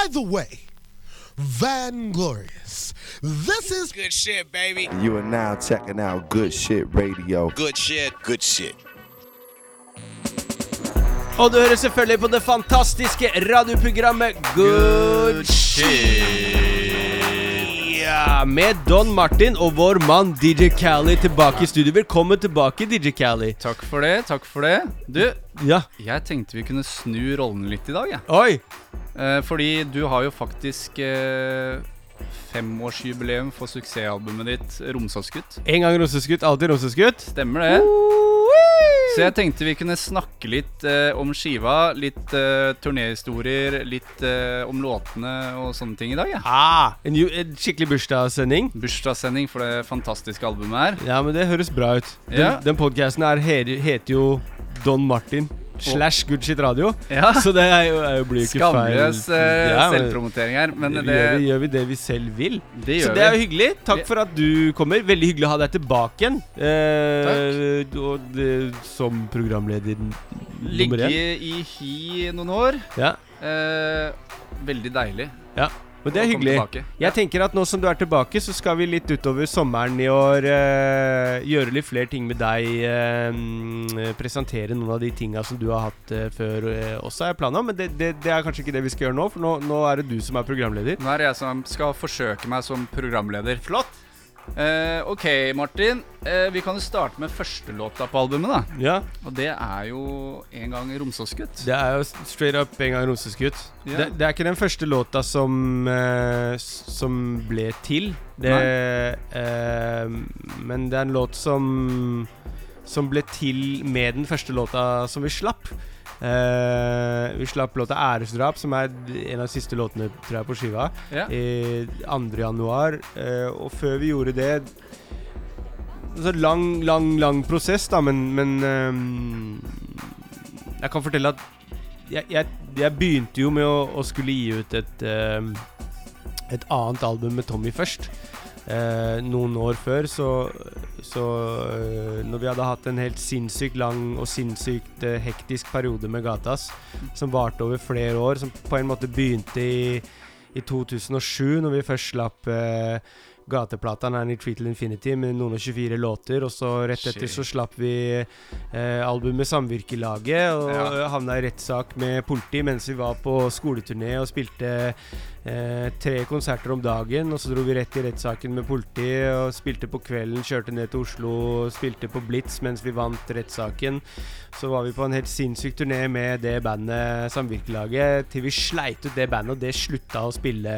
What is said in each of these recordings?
By the way, Vanglorious. This is Good shit, baby. You are now checking out Good Shit Radio. Good shit. Good shit. Og du hører selvfølgelig på det fantastiske radioprogrammet Good Shit. Ja, med Don Martin og vår mann DJ Cali tilbake i studio. Velkommen tilbake, DJ Cali. Takk for det. takk for det Du, Ja. jeg tenkte vi kunne snu rollene litt i dag. jeg. Oi. Eh, fordi du har jo faktisk eh, femårsjubileum for suksessalbumet ditt 'Romsåsgutt'. En gang rosseskutt, alltid rosseskutt. Stemmer det? Så jeg tenkte vi kunne snakke litt eh, om skiva, litt eh, turnéhistorier, litt eh, om låtene og sånne ting i dag. Ja. Ah, en, en skikkelig bursdagssending. Bursdagssending for det fantastiske albumet her. Ja, men det høres bra ut. Den, Ja. den podcasten her heter jo Don Martin slash Good Shit Radio. Ja. Så det er jo, er jo blir jo ikke feil. Skamløs eh, Ja, selvpromotering her, men gjør, vi, gjør vi det vi selv vil? det Så det er jo hyggelig. Takk for at du kommer. Veldig hyggelig å ha deg tilbake igjen. Eh, og det, som programleder Ligge i hi noen år. Ja. Eh, veldig deilig. Men det er hyggelig. Jeg Jeg tenker at nå som du er tilbake, så skal vi litt utover sommeren i år eh, gjøre litt flere ting med deg. mm, presentere noen av de tinga som du har hatt eh, før også, er planen. Men det, det, det er kanskje ikke det vi skal gjøre nå, for nå, nå er det du som er programleder. Nå er det jeg som skal forsøke meg som programleder. Flott! Eh, ok, Martin. Eh, vi kan jo starte med første låta på albumet. da Ja, Og det er jo En gang Romsåsgutt. det er jo straight up en gang roseskutt. Ja. Det, det er ikke den første låta som eh, Som ble til. Det, eh, men det er en låt som Som ble til med den første låta som vi slapp. Eh, vi slapp låta 'Æresdrap', som er en av de siste låtene tror jeg på skiva. Ja. I 2. januar. eh, og før vi gjorde det Så lang, lang, lang prosess, da, men, men um, Jeg kan fortelle at jeg, jeg, jeg begynte jo med å, å skulle gi ut et uh, Et annet album med Tommy først. Eh, noen år før, så, så eh, Når vi hadde hatt en helt sinnssykt lang og sinnssykt eh, hektisk periode med Gatas, som varte over flere år, som på en måte begynte i, i 2007, når vi først slapp eh, gateplata 'Nanny Treatle Infinity' med noen og 24 låter, og så rett etter Shit. så slapp vi eh, albumet 'Samvirkelaget', og Ja. havna i rettssak med politi mens vi var på skoleturné og spilte eh, tre konserter om dagen. Og så dro vi rett i rettssaken med politiet. og spilte på kvelden, kjørte ned til Oslo spilte på Blitz mens vi vant rettssaken. Så var vi på en helt sinnssyk turné med det bandet Samvirkelaget til vi sleit ut det bandet, og det slutta å spille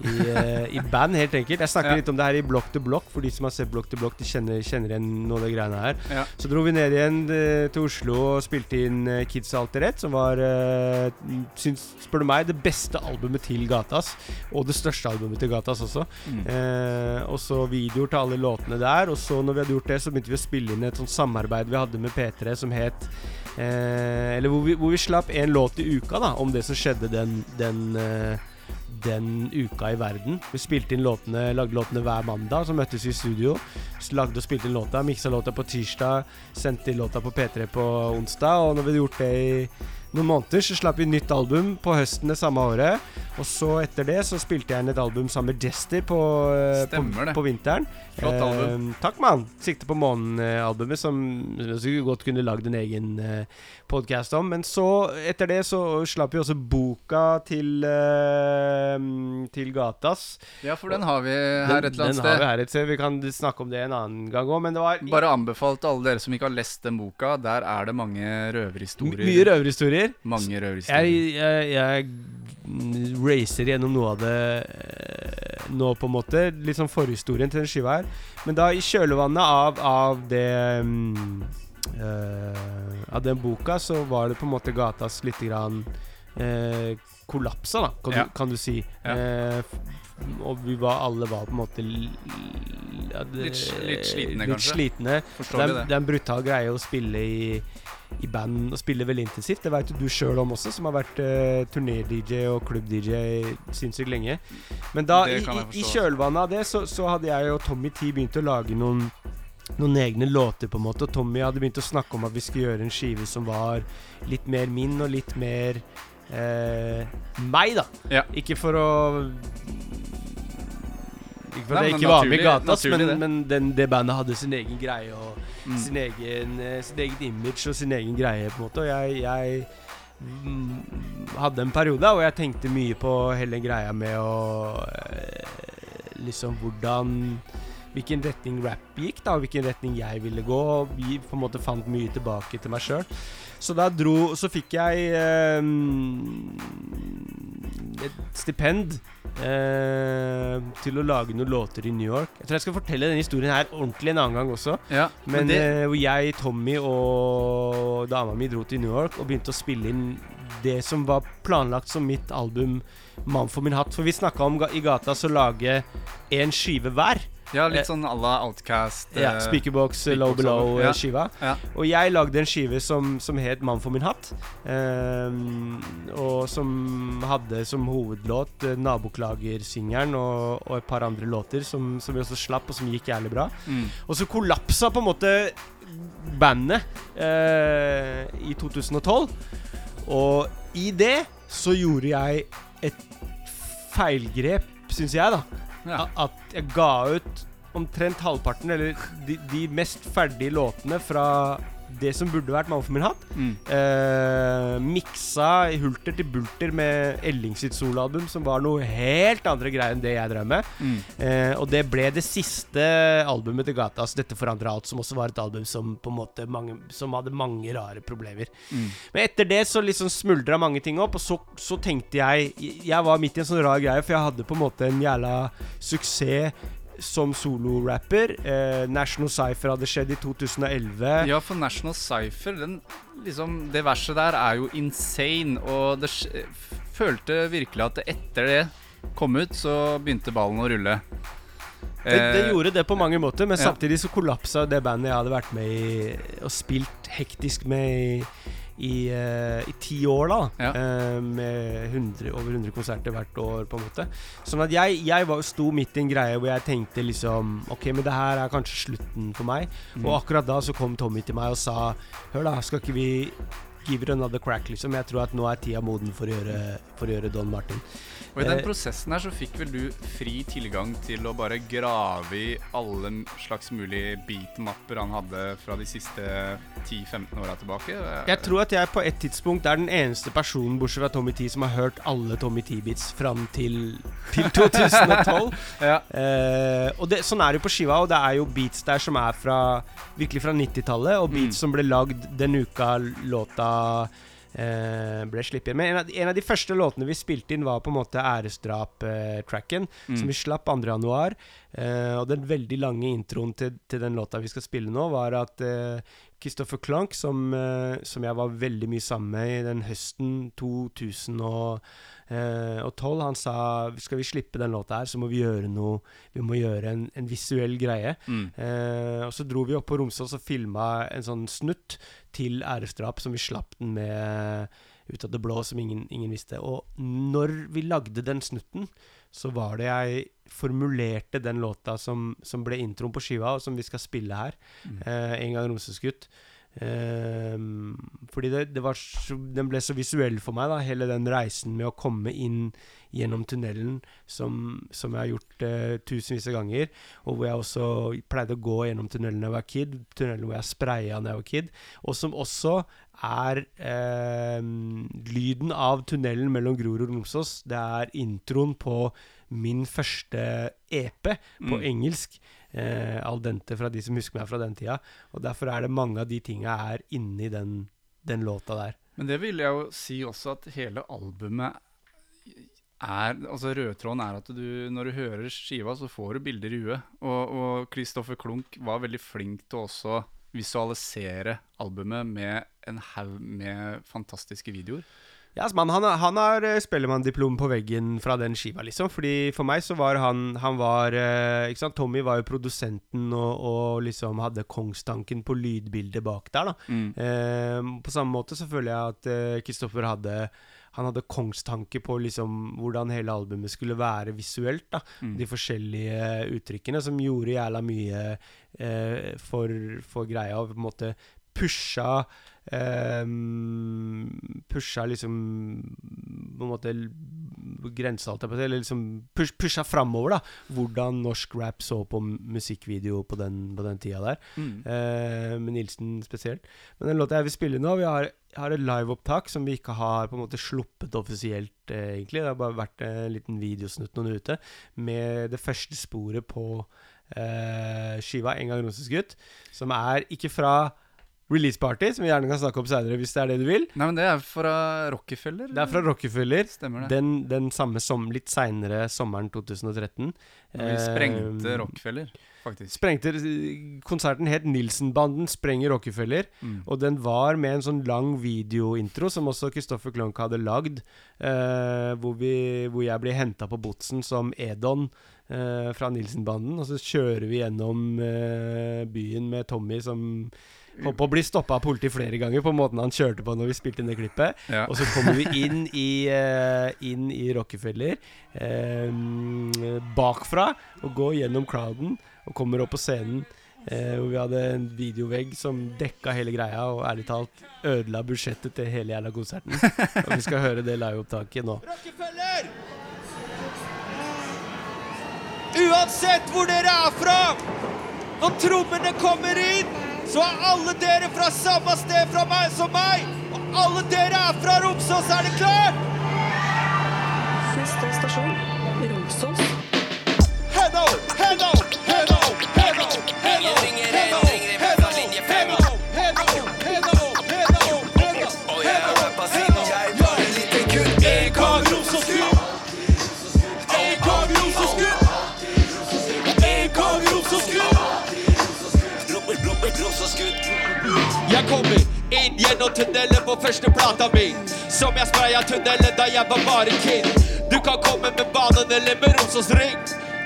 i, eh, i band, helt enkelt. Jeg snakker Ja. litt om det her i Blokk til blokk, for de som har sett Blokk til blokk, de kjenner, kjenner igjen noe av det greiene her. Ja. Så dro vi ned igjen eh, til Oslo og spilte inn Kids alltid rett, som var, syns, spør du meg, det beste albumet til Gatas. Og det største albumet til Gatas også. Mm. Eh, og så videoer til alle låtene der. Og så når vi hadde gjort det, så begynte vi å spille inn et sånt samarbeid vi hadde med P3 som het eh, Eller hvor vi, hvor vi slapp én låt i uka da om det som skjedde den, den eh, den uka i verden. Vi spilte inn låtene, lagde låtene hver mandag. Så møttes vi i studio. Lagde og spilte inn låta. Miksa låta på tirsdag. Sendte inn låta på P3 på onsdag. Og når vi hadde gjort det i noen måneder, så slapp vi nytt album på høsten det samme året. Og så etter det så spilte jeg inn et album sammen med Jester på, eh, på, på vinteren. Flott album. Eh, takk, mann. Sikte på månen-albumet, som som vi godt kunne lagd en egen eh, podkast om. Men så, etter det, så slapp vi også boka til eh, Til Gatas. ja, for den har vi her et eller annet den har vi her et sted. Vi kan snakke om det en annen gang òg, men det var Bare anbefalt alle dere som ikke har lest den boka. Der er det mange røverhistorier. mye røverhistorier. Mange Jeg, røverhistorier. jeg, jeg mm, racer gjennom noe av det eh, nå, på en måte. Litt sånn forhistorien til den skiva her. Men da, i kjølvannet av, av det um, uh, Av den boka, så var det på en måte gatas lite grann uh, kollapsa, da, kan, Ja. du, kan du si. Ja. Uh, og vi var alle var på en måte ja, det- Litt litt slitne, litt kanskje? slitne. Det er, det? det er en brutal greie å spille i, i band og spiller veldig intensivt. Det veit jo du sjøl om også, som har vært uh, turné-DJ og klubb-DJ sinnssykt lenge. Men da, i, i, kjølvannet av det, så, så hadde jeg og Tommy T begynt å lage noen noen egne låter, på en måte. Og Tommy hadde begynt å snakke om at vi skulle gjøre en skive som var litt mer min og litt mer eh, meg, da. Ja. Ikke for å Ikke for Nei, at jeg ikke var med i gata, men, det. men den, det bandet hadde sin egen greie og Mm. sin egen, eh, sitt eget image og sin egen greie, på en måte. Og jeg, jeg mm, hadde en periode hvor jeg tenkte mye på hele greia med å eh, Liksom hvordan Hvilken retning rap gikk, da, og hvilken retning jeg ville gå. Og vi på en måte fant mye tilbake til meg sjøl. Så da dro Så fikk jeg eh, et stipend eh, til å lage noen låter i New York. Jeg tror jeg skal fortelle denne historien her ordentlig en annen gang også. Ja, Men men det, eh, hvor jeg, Tommy og dama mi dro til New York og begynte å spille inn det som var planlagt som mitt album 'Mann for min hatt'. For vi snakka om i gata så lage en skive hver. Ja, litt sånn à la Outcast. Ja, eh, Speakerbox, eh, Low Below-skiva. Ja. Og jeg lagde en skive som, som het 'Mann for min hatt'. Um, og som hadde som hovedlåt uh, 'Naboklager'-singelen og, og et par andre låter som, som vi også slapp, og som gikk jævlig bra. Mm. Og så kollapsa på en måte bandet uh, i 2012. Og i det så gjorde jeg et feilgrep, syns jeg, da. Ja. At jeg ga ut omtrent halvparten, eller de, de mest ferdige låtene fra det som burde vært hatt'. Mm. Eh, miksa hulter til bulter med Elling sitt soloalbum, som var noe helt andre greier enn det jeg drev med. Mm. Eh, og det ble det siste albumet til Gata. Altså 'Dette forandra alt', som også var et album som på en måte mange, Som hadde mange rare problemer. Mm. Men etter det så liksom smuldra mange ting opp, og så, så tenkte jeg Jeg var midt i en sånn rar greie, for jeg hadde på en måte en jævla suksess som solorapper. Eh, National Cypher hadde skjedd i 2011. Ja, for National Cypher, den, liksom, det verset der er jo insane. Og det følte virkelig at etter det kom ut, så begynte ballen å rulle. Det, det Eh, gjorde det på mange måter, men samtidig så kollapsa det bandet jeg hadde vært med i og spilt hektisk med i, i, eh, i ti år, da. Ja. Uh, med 100, over 100 konserter hvert år, på en måte. Sånn at jeg, jeg var, sto midt i en greie hvor jeg tenkte liksom Ok, men det her er kanskje slutten for meg. Mm. Og akkurat da så kom Tommy til meg og sa Hør, da, skal ikke vi give it another crack, liksom? Jeg tror at nå er tida moden for å gjøre, for å gjøre Don Martin. Og i den eh, prosessen her så fikk vel du fri tilgang til å bare grave i alle slags mulige beatmapper han hadde fra de siste 10-15 åra tilbake? Jeg tror at jeg på et tidspunkt er den eneste personen bortsett fra Tommy T som har hørt alle Tommy T-beats fram til, til 2012. Ja. Eh, og det, sånn er det jo på skiva, og det er jo beats der som er fra virkelig fra 90-tallet, og beats Mm. som ble lagd den uka låta eh, ble sluppet. Men en av, de- en av de første låtene vi spilte inn, var på en måte æresdrap-tracken, Mm. som vi slapp 2. januar. Eh, og den veldig lange introen til, til den låta vi skal spille nå, var at eh, Christopher Clunk, som, eh, som jeg var veldig mye sammen med i den høsten 2012, han sa skal vi slippe den låta her, så må vi gjøre noe Vi må gjøre en, en visuell greie. Mm. Eh, og så dro vi opp på Romsås og filma en sånn snutt til æresdrap som vi slapp den med ut av det blå, som ingen, ingen visste. Og når vi lagde den snutten, så var det jeg formulerte den låta som, som ble introen på skiva, og som vi skal spille her. Mm. Eh, en gang Romsåsgutt. Ehm, fordi det, det var så, den ble så visuell for meg, da, hele den reisen med å komme inn gjennom tunnelen som, som jeg har gjort eh, tusenvis av ganger. Og hvor jeg også pleide å gå gjennom tunnelen da jeg var kid. Tunnelen hvor jeg spraya da jeg var kid. Og som også er eh, lyden av tunnelen mellom Grorud og Romsås. Det er introen på min første EP på Mm. engelsk. Eh, al dente fra de som husker meg fra den tida. Og derfor er det mange av de tinga er inni den, den låta der. Men det vil jeg jo si også at hele albumet er Altså rødtråden er at du når du hører skiva, så får du bilder i huet. Og, Christopher Klunk var veldig flink til også visualisere albumet med en haug med fantastiske videoer. Ja, altså, man, han, han har eh, Spellemanndiplom på veggen fra den skiva, liksom. Fordi For meg så var han Han var eh, Ikke sant, Tommy var jo produsenten og, og liksom hadde kongstanken på lydbildet bak der, da. Mm. Eh, på samme måte så føler jeg at eh, Kristoffer hadde Han hadde kongstanke på liksom hvordan hele albumet skulle være visuelt. da Mm. De forskjellige uttrykkene som gjorde jævla mye eh, for, for greia og på en måte pusha ehm, Pusha liksom på en måte grensa, eller liksom push, pusha framover, da. Hvordan norsk rap så på musikkvideo på den, på den tida der. Mm. Eh, med Nilsen spesielt. Men den låta jeg vil spille nå Vi har, har et liveopptak som vi ikke har på en måte sluppet offisielt, eh, egentlig. Det har bare vært en liten videosnutt noen ute med det første sporet på eh, skiva 'En gang russisk gutt', som er ikke fra Release Party, som vi gjerne kan snakke om seinere hvis det er det du vil. Nei, men det er fra Rockefeller. Det er fra Rockefeller. Stemmer det. Den, den samme som litt seinere, sommeren 2013. Når vi sprengte Eh, Rockefeller, faktisk. Sprengte Konserten het Nilsen-banden sprenger Rockefeller. Mm. Og den var med en sånn lang videointro som også Kristoffer Klonk hadde lagd. eh, hvor, vi, hvor jeg blir henta på Botsen som Edon eh, fra Nilsen-banden. Og så kjører vi gjennom eh, byen med Tommy som holdt på å bli stoppa av politiet flere ganger på måten han kjørte på når vi spilte inn det klippet. Ja. Og så kommer vi inn i, uh, inn i Rockefeller uh, bakfra og går gjennom crowden og kommer opp på scenen. Eh, hvor vi hadde en videovegg som dekka hele greia, og ærlig talt ødela budsjettet til hele jævla konserten. og vi skal høre det liveopptaket nå. Rockefeller! Uansett hvor dere er fra, når trommene kommer inn, så er alle dere fra samme sted fra meg som meg. Og alle dere er fra Romsås, er det klart? Neste stasjon Romsås. Head out, head out, head hello, inn gjennom tunnelen på første plata mi. Som jeg spraya tunnelen da jeg var bare kid. Du kan komme med banen eller med Romsås ring.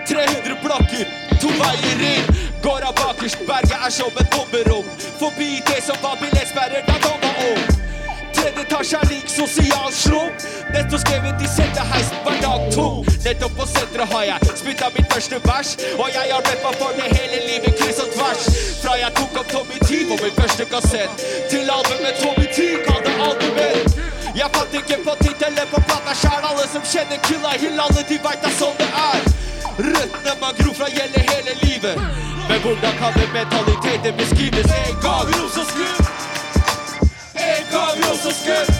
300 blokker, to veier inn. Går av bakerst, berget er som et bomberom. Forbi det som var billettsperrer da man var ung. Tredje etasje er lik sosial slum. Nettopp skrevet i sendeheisen hver dag to. Nettopp på senteret har jeg spytta mitt første vers. Og jeg har rappa for det hele livet, kryss og tvers. Fra jeg tok opp Tommy T på min første kassett, til albumet Tommy T, kalte albumet. Jeg fant ikke på tittelen på plata sjæl. Alle som kjenner Killa Hill, alle de veit det er sånn det er. Røttene man gror fra gjelder hele livet. Men hvordan kan den mentaliteten beskrives? En gang Romsås-gutt.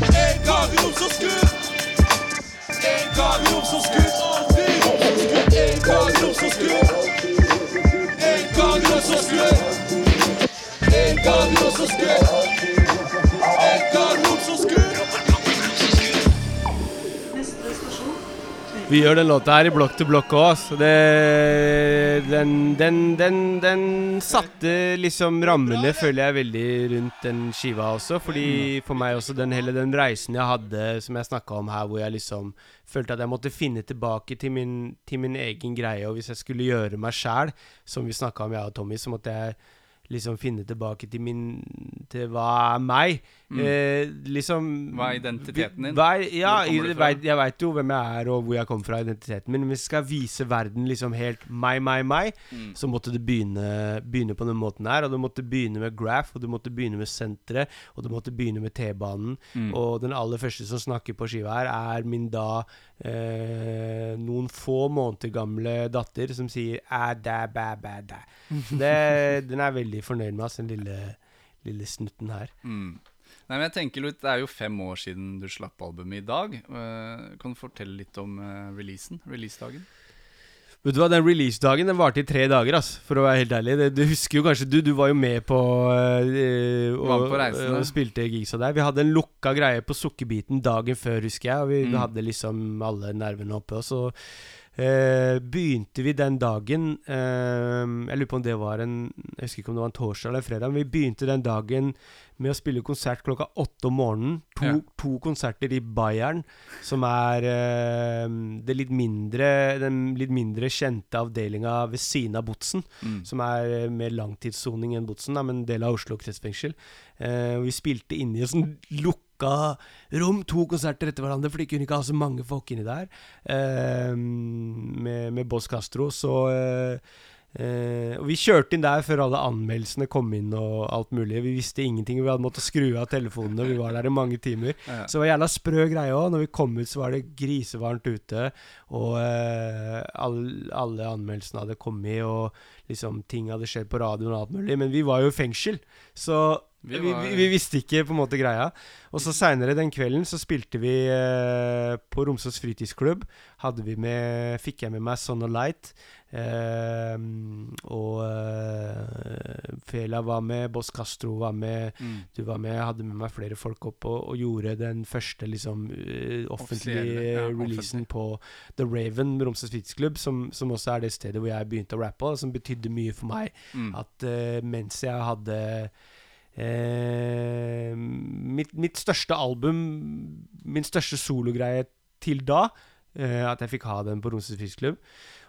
En gang Romsås-gutt. En gang Romsås-gutt. En gang Romsås-gutt. Alltid Romsås-gutt. En gang Romsås-gutt. En gang Romsås-gutt. En gang Vi gjør den låta her i blokk til blokk òg, så den, den, den, den satte liksom rammene, føler jeg, veldig rundt den skiva også. Fordi for meg også, den hele den reisen jeg hadde, som jeg snakka om her, hvor jeg liksom følte at jeg måtte finne tilbake til min, til min egen greie. Og hvis jeg skulle gjøre meg sjæl, som vi snakka om, jeg og Tommy, så måtte jeg liksom finne tilbake til min Til hva er meg. Eh, liksom Hva er identiteten din? Hva er, ja, jeg, vet, jeg veit jo hvem jeg er og hvor jeg kommer fra, identiteten min. Men hvis jeg skal vise verden liksom helt meg, meg, meg, Mm. så måtte det begynne, begynne på den måten her. Og du måtte begynne med Graph, og du måtte begynne med senteret, og du måtte begynne med T-banen. Mm. Og den aller første som snakker på skiva her, er min da eh, noen få måneder gamle datter som sier da, ba, ba, da. Det, den er veldig fornøyd med, oss, den lille, lille snutten her. Mm. Nei, men jeg tenker litt, Det er jo fem år siden du slapp albumet i dag. Eh, kan du fortelle litt om eh, releasen? Releasedagen? Vet du hva, Den releasedagen den varte i tre dager, ass, for å være helt ærlig. Det, du husker jo kanskje Du du var jo med på øh, og, Var på reisen, og spilte gigsa der. Vi hadde en lukka greie på Sukkerbiten dagen før, husker jeg. Og vi, Mm. hadde liksom alle nervene oppe. Og så begynte vi den dagen øh, Jeg lurer på om det var en Jeg husker ikke om det var en torsdag eller en fredag, men vi begynte den dagen med å spille konsert klokka åtte om morgenen. To, Ja. to konserter i Bayern, som er øh, det litt mindre, den litt mindre kjente avdelinga ved siden av Botsen, Mm. som er eh, mer langtidssoning enn Botsen, da, men en del av Oslo kretsfengsel. Eh, vi spilte inne i en sånn lukka rom, to konserter etter hverandre, for de kunne ikke ha så mange folk inni der. Eh, med, med Boss Castro, så eh, Eh, Vi kjørte inn der før alle anmeldelsene kom inn og alt mulig. Vi visste ingenting. Vi hadde måttet skru av telefonene. Vi var der i mange timer. Ja. Så det var jævla sprø greie òg. Når vi kom ut, så var det grisevarmt ute. Og eh, all, alle anmeldelsene hadde kommet, og liksom ting hadde skjedd på radioen og alt mulig. Men vi var jo i fengsel, så Vi var- vi, vi visste ikke på en måte greia. Og så seinere den kvelden så spilte vi eh, på Romsås fritidsklubb. Hadde vi med Fikk jeg med meg Son of Light. Eh, og eh, Fela var med, Boss Castro var med. Mm. Du var med, jeg hadde med meg flere folk opp og, og gjorde den første liksom eh, offentlige ja, releasen offentlig. på The Raven, Romsås fritidsklubb, som, som også er det stedet hvor jeg begynte å rappe, og som betydde mye for meg. Mm. At eh, mens jeg hadde eh, mitt, mitt største album, min største sologreie til da, eh, at jeg fikk ha den på Romsøs Fiskklubb.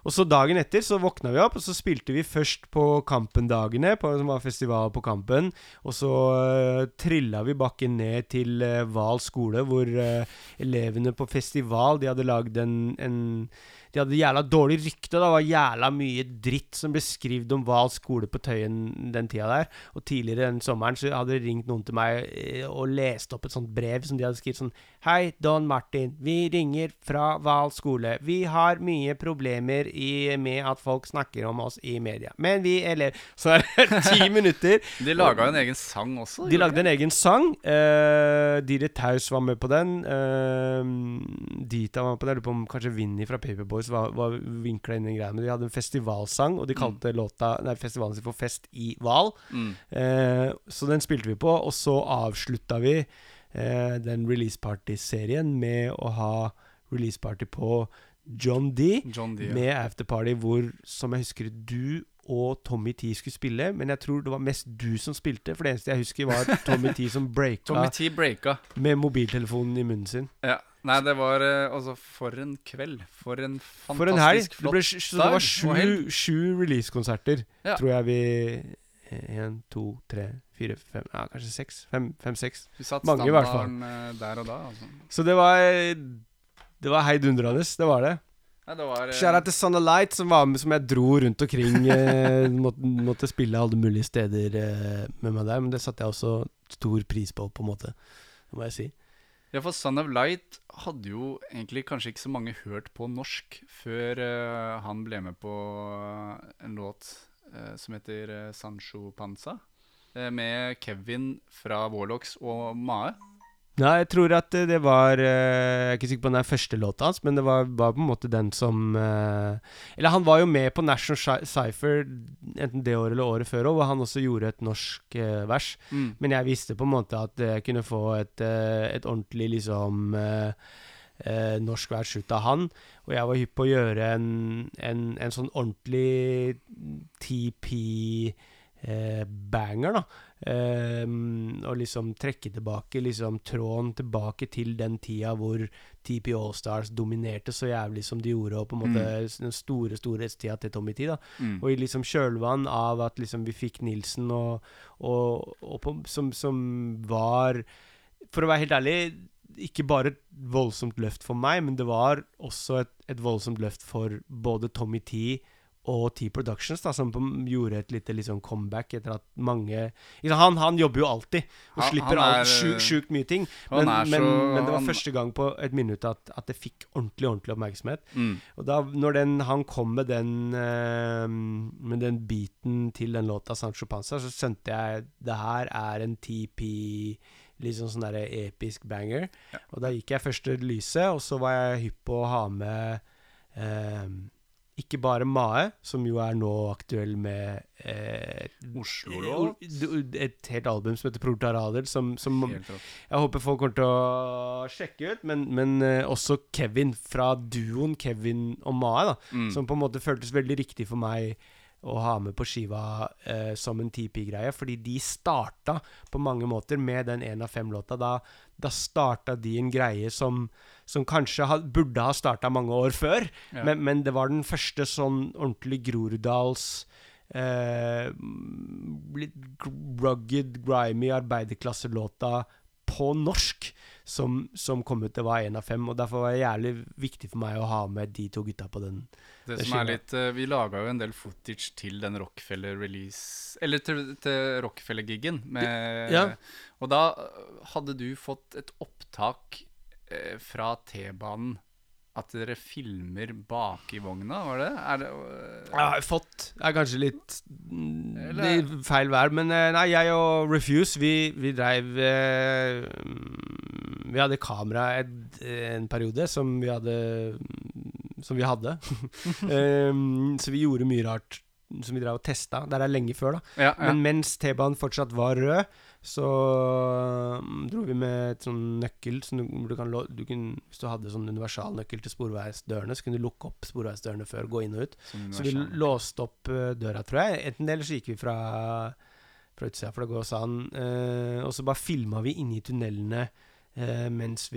Og så dagen etter så våkna vi opp, og så spilte vi først på Kampen-dagene, som var festival på Kampen. Og så uh, trilla vi bakken ned til uh, Val skole, hvor uh, elevene på festival De hadde lagd en, en De hadde jævla dårlig rykte. Det var jævla mye dritt som ble skrevet om Val skole på Tøyen den tida der. Og tidligere den sommeren så hadde det ringt noen til meg eh, og lest opp et sånt brev som de hadde skrevet sånn Hei, Don Martin. Vi ringer fra Val skole. Vi har mye problemer i, med at folk snakker om oss i media. Men vi elever Så er det ti minutter. De laga jo en egen sang også. De lagde en egen sang. Uh, Dire Taus var med på den. Uh, Dita var med på den. Jeg lurer på om kanskje Vinni fra Paperboys var, var vinkla inn i. Men de hadde en festivalsang, og de kalte låta Nei, festivalen sin for Fest i Hval. Mm. Uh, så den spilte vi på, og så avslutta vi eh, den releaseparty-serien med å ha releaseparty på John D. John D. ja. Med afterparty hvor, som jeg husker, du og Tommy T skulle spille. Men jeg tror det var mest du som spilte, for det eneste jeg husker, var Tommy T som breaka Tommy T breaka. med mobiltelefonen i munnen sin. Ja. Nei, det var eh, altså For en kveld. For en fantastisk For en helg! Det, flott sj- så det var sju, sju releasekonserter, Ja. tror jeg vi Én, to, tre, fire, fem Ja, kanskje seks? Fem, fem-seks. Du satt Mange i hvert fall. eh, der og da. Altså. Så det var Det var heidundrende. Det var det. Nei, det var eh, til of Light, som var med Som jeg dro rundt omkring. Eh, måtte, måtte spille alle mulige steder eh, med meg der, men det satte jeg også stor pris på, på en måte. Det må jeg si. Ja, for Son of Light hadde jo egentlig kanskje ikke så mange hørt på norsk før uh, han ble med på en låt uh, som heter Sancho Panza. Eh, med Kevin fra Warlocks og Mae. Nei, jeg tror at det det var eh, Jeg er ikke sikker på den er første låta hans, men det var, var på en måte den som eh, Eller han var jo med på National Cypher enten det året eller året før òg, hvor han også gjorde et norsk vers. Mm. Men jeg visste på en måte at jeg kunne få et, et ordentlig liksom eh, norsk vers ut av han. Og jeg var hypp på å gjøre en, en, en sånn ordentlig TP-banger, da. Eh, og liksom trekke tilbake liksom tråden tilbake til den tida hvor TP Allstars dominerte så jævlig som de gjorde, og på en måte den store storhetstida til Tommy T. da Mm. og i liksom kjølvann av at liksom vi fikk Nilsen og, og, og på, som, som var For å være helt ærlig ikke bare et voldsomt løft for meg, men det var også et, et voldsomt løft for både Tommy T og T Productions, da, som gjorde et lite liksom comeback etter at mange han, han jobber jo alltid og Han- slipper han er, sju- sjukt mye ting. Men, så, men, men det var første gang på et minutt at, at det fikk ordentlig ordentlig oppmerksomhet. Mm. Og da når den, han kom med den uh, Med den beaten til den låta Sancho Panza, så skjønte jeg det her er en TP Liksom sånn derre episk banger. Og da gikk jeg først til lyset, og så var jeg hypp på å ha med eh, ikke bare Mae, som jo er nå aktuell med eh, Oslo-låt. et, et helt album som heter Protarader, som, som jeg håper folk kommer til å sjekke ut, men, men eh, også Kevin fra duoen Kevin og Mae, da. Mm. Som på en måte føltes veldig riktig for meg å ha med på skiva eh, som en TP-greie. Fordi de starta på mange måter med den én av fem-låta. Da, da starta de en greie som, som kanskje ha, burde ha starta mange år før. Ja. Men, men det var den første sånn ordentlig Groruddals eh, litt rugged, grimy arbeiderklasselåta på norsk som, som kom ut. Det var én av fem, og derfor var det jævlig viktig for meg å ha med de to gutta på den. Det som er litt eh, Vi laga jo en del footage til den Rockefeller-release Eller til, til Rockefeller-giggen. Ja. Og da hadde du fått et opptak fra T-banen. At dere filmer bak i vogna, var det? Er det uh, Ja, fått er kanskje litt mm, Eller- feil vær, men eh, nei, jeg og Refuse, vi, vi dreiv eh, mm, Vi hadde kamera et, en periode som vi hadde Som vi hadde. um, så vi gjorde mye rart som vi drev og testa. Der er lenge før, da. Ja, ja. Men mens T-banen fortsatt var rød, så mm, dro vi med et sånn nøkkel som du, du kan, lå- du kunne, Hvis du hadde sånn universalnøkkel til sporveisdørene, så kunne du lukke opp sporveisdørene før, gå inn og ut. Så vi låste opp eh, døra, tror jeg. Enten det, eller så gikk vi fra, fra utsida, for det går sånn. Eh, og så bare filma vi inni tunnelene mens,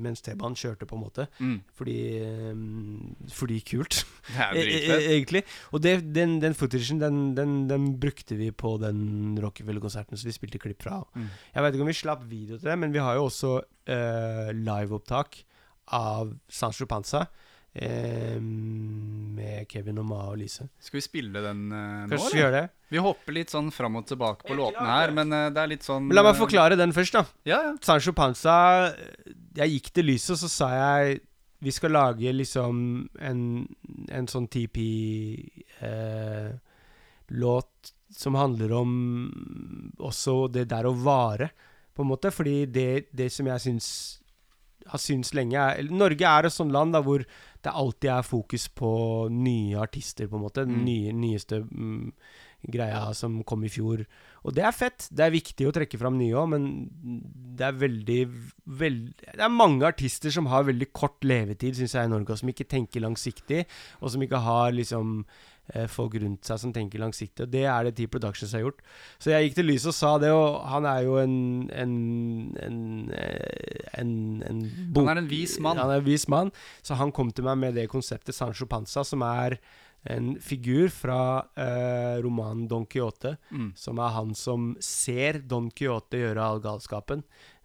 mens T-banen kjørte, på en måte. Mm. Fordi, eh, fordi kult. E- e- egentlig. Og det, den, den footagen, den, den, den brukte vi på den Rockefeller-konserten, så vi spilte klipp fra. Mm. Jeg vet ikke om vi slapp video til det, men vi har jo også uh, liveopptak av Sancho Panza. Eh, med Kevin og Ma og Lise. Skal vi spille den eh, nå, Kanskje vi gjør det? Vi hopper litt sånn fram og tilbake på låtene her, men eh, det er litt sånn Men la meg eh, forklare den først, da. Ja, ja. Sancho Panza Jeg gikk til lyset, og så sa jeg vi skal lage liksom en, en sånn TP-låt som handler om også det der å vare, på en måte. Fordi det, det som jeg syns har syntes lenge Norge er et sånt land da hvor det alltid er fokus på nye artister, på en måte. Den Mm. nye, nyeste mm, greia som kom i fjor. Og det er fett. Det er viktig å trekke fram nye òg, men det er veldig, veldig Det er mange artister som har veldig kort levetid, syns jeg, i Norge, og som ikke tenker langsiktig, og som ikke har liksom folk rundt seg som tenker langsiktig. Og det er det T Productions har gjort. Så jeg gikk til lyset og sa det, og han er jo en en, en, eh, en, en bok- Han er en vis mann. Han er en vis mann. Så han kom til meg med det konseptet Sancho Panza, som er en figur fra eh, romanen Don Quijote, Mm. som er han som ser Don Quijote gjøre all galskapen.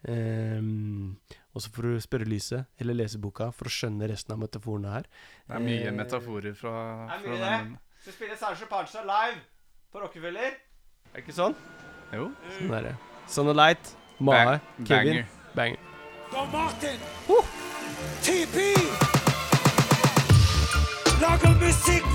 Um, og så får du spørre lyset, eller lese boka, for å skjønne resten av metaforene her. Det er mye Eh, metaforer fra, fra den. Skal spille Sancho Pancha live på Rockefeller. Er det ikke sånn? Jo. Sånn er det. Son of Light, Mae, Bang- Kevin, banger. Banger. Don Martin. TP. Lager musikk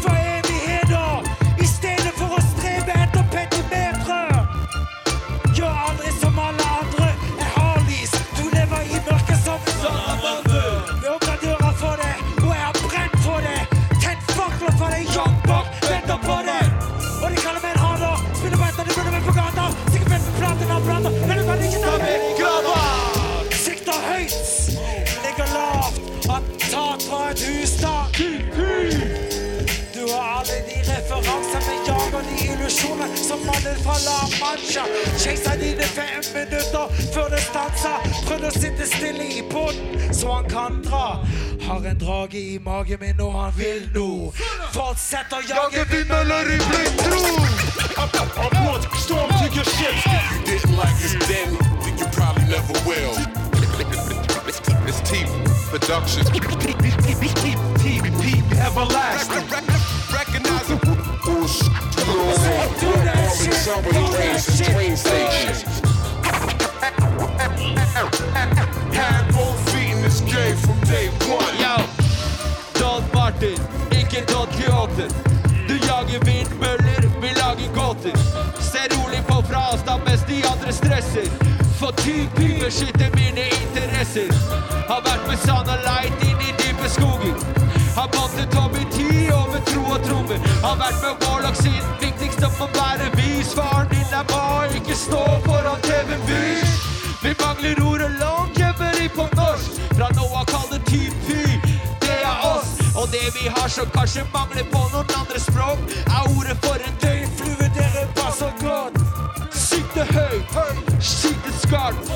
mannen fra La Mancha. Chaser dine fem minutter før det stanser. Prøvde å sitte stille i båten så han kan dra. Har en drage i magen min og han vil nå. Fortsetter å jage vindmøller i blind tro. Storm to your ships. If you didn't like us then, then you probably never will. It's T production. TP everlasting. Recognize it. Who's Do that shit, do that shit. train station. Had both feet in this game from day one. Yo, Don Martin, ikke Don Quixote. Du jager vindmøller, vi lager gåter. Se rolig på fra avstand mens de andre stresser. For TP beskytter mine interesser. Har vært med San og Light inn i dype skoger. Har bandet Tommy T over tro og trommer. Har vært med Warlock sin viktigste må være vis. Faren din er bare ikke stå foran TV-vis. Vi mangler ord og longevity på norsk. Fra nå av kall det fy. Det er oss. Og det vi har som kanskje mangler på noen andre språk, er ordet for en Døgnflue, dere passer godt. Sikte høy, sikte skarpt.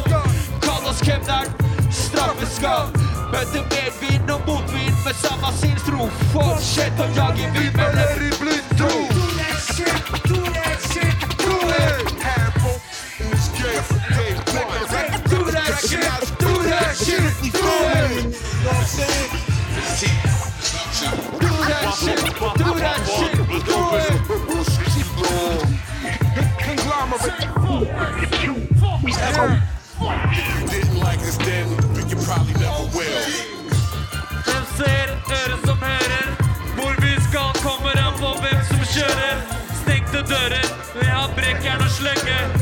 Kall oss kemneren, straffeskall. Møte medvind og motvind med samme sinnstro. Fortsett å jage vindmøller Hvor vi skal, kommer an på hvem som kjører. Stengte dører, vi har brekkjern og sløgge.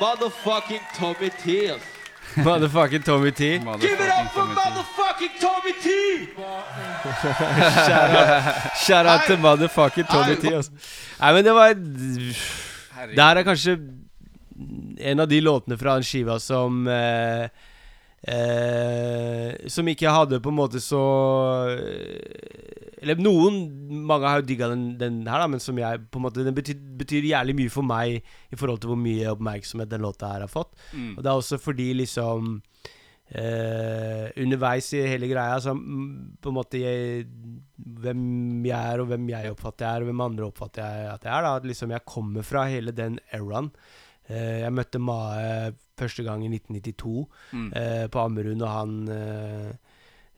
Motherfucking Tommy T. ass. Motherfucking Tommy T. Give it up for motherfucking Tommy T! Shout out til motherfucking Tommy T. Altså. Nei, men det var Det her er kanskje en av de låtene fra den skiva som eh, eh, Som ikke hadde på en måte så Eller noen Mange har jo digga den, den her, da, men som jeg på en måte Den betyr, betyr jævlig mye for meg i forhold til hvor mye oppmerksomhet den låta her har fått. Mm. Og det er også fordi liksom eh, Underveis i hele greia så mm, på en måte jeg, Hvem jeg er, og hvem jeg oppfatter jeg er, og hvem andre oppfatter jeg at jeg er. da At liksom Jeg kommer fra hele den eraen. Eh, jeg møtte Mae første gang i 1992 Mm. eh, på Ammerud, og han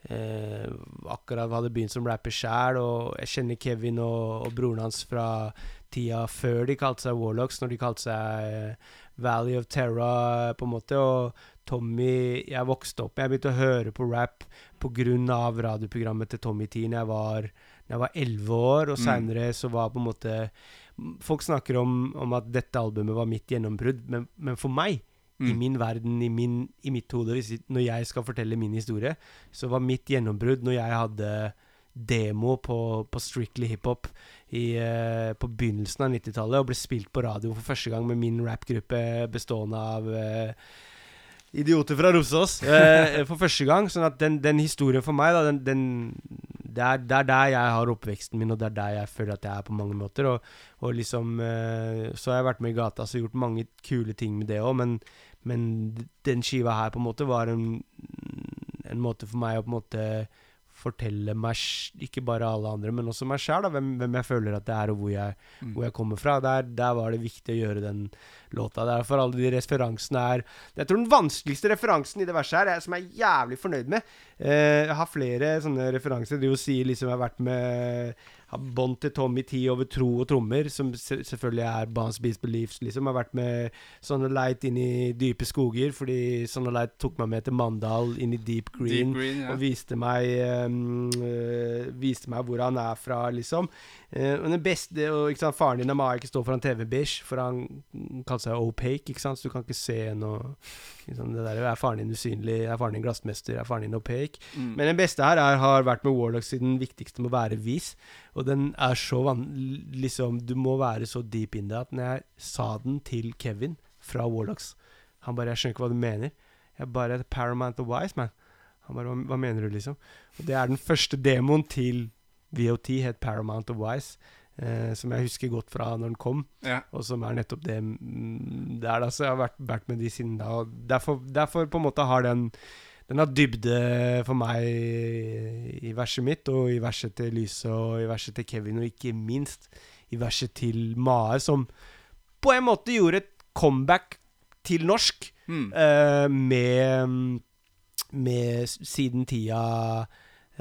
eh, akkurat hadde begynt som rapper sjæl. Og jeg kjenner Kevin og, og broren hans fra tida før de kalte seg Warlocks, når de kalte seg eh, Valley of Terra, på en måte. Og Tommy Jeg vokste opp Jeg begynte å høre på rap pga. radioprogrammet til Tommy T når jeg var da jeg var 11 år, og Mm. seinere så var på en måte Folk snakker om, om at dette albumet var mitt gjennombrudd, men, men for meg, i Mm. min verden, i, min, i mitt hode, når jeg skal fortelle min historie, så var mitt gjennombrudd når jeg hadde demo på, på Strictly Hiphop i, eh, på begynnelsen av 90-tallet og ble spilt på radio for første gang med min rappgruppe bestående av uh, idioter fra Rosås eh, for første gang. Sånn at den, den historien for meg, da, den, den det, er, det er der jeg har oppveksten min, og det er der jeg føler at jeg er på mange måter. Og, og liksom eh, Så har jeg vært med i gata og gjort mange kule ting med det òg, men, men den skiva her på en måte var en, en måte for meg å på en måte fortelle meg, ikke bare alle andre, men også meg sjæl, hvem, hvem jeg føler at det er, og hvor jeg, Mm. hvor jeg kommer fra. Der, der var det viktig å gjøre den låta. Derfor alle de referansene er Jeg tror den vanskeligste referansen i det verset her, er, som jeg er jævlig fornøyd med eh, Jeg har flere sånne referanser. Det å si liksom jeg har vært med har bånd til Tommy T over tro og trommer, som selvfølgelig er Bans Beast Beliefs, liksom. Har vært med Sonne Light inn i dype skoger, fordi Sonne Light tok meg med til Mandal, inn i Deep Green, Deep Green, ja. og viste meg um, uh, Viste meg hvor han er fra, liksom. Uh, og den beste og, ikke sant, Faren din og Maja ikke stå foran TV-bish, for han kaller seg opaque, ikke sant, så du kan ikke se noe liksom, Det der er faren din usynlig, er faren din glassmester, er faren din opaque. Mm. Men den beste her er, har vært med Warlock siden viktigste må være vis. Og den er så van... Liksom, du må være så deep in det at når jeg sa den til Kevin fra Warlocks Han bare 'Jeg skjønner ikke hva du mener'. Jeg bare 'Paramount of Wise, man'. Han bare hva, 'Hva mener du', liksom? Og det er den første demoen til VOT, het Paramount of Wise. Eh, som jeg husker godt fra når den kom, Ja. og som er nettopp det mm, det er da, Så jeg har vært, vært med de siden da. Og derfor, derfor på en måte har den Den har dybde for meg i verset mitt, og i verset til Lyse, og i verset til Kevin, og ikke minst i verset til Mae, som på en måte gjorde et comeback til norsk Mm. eh, med, med siden tida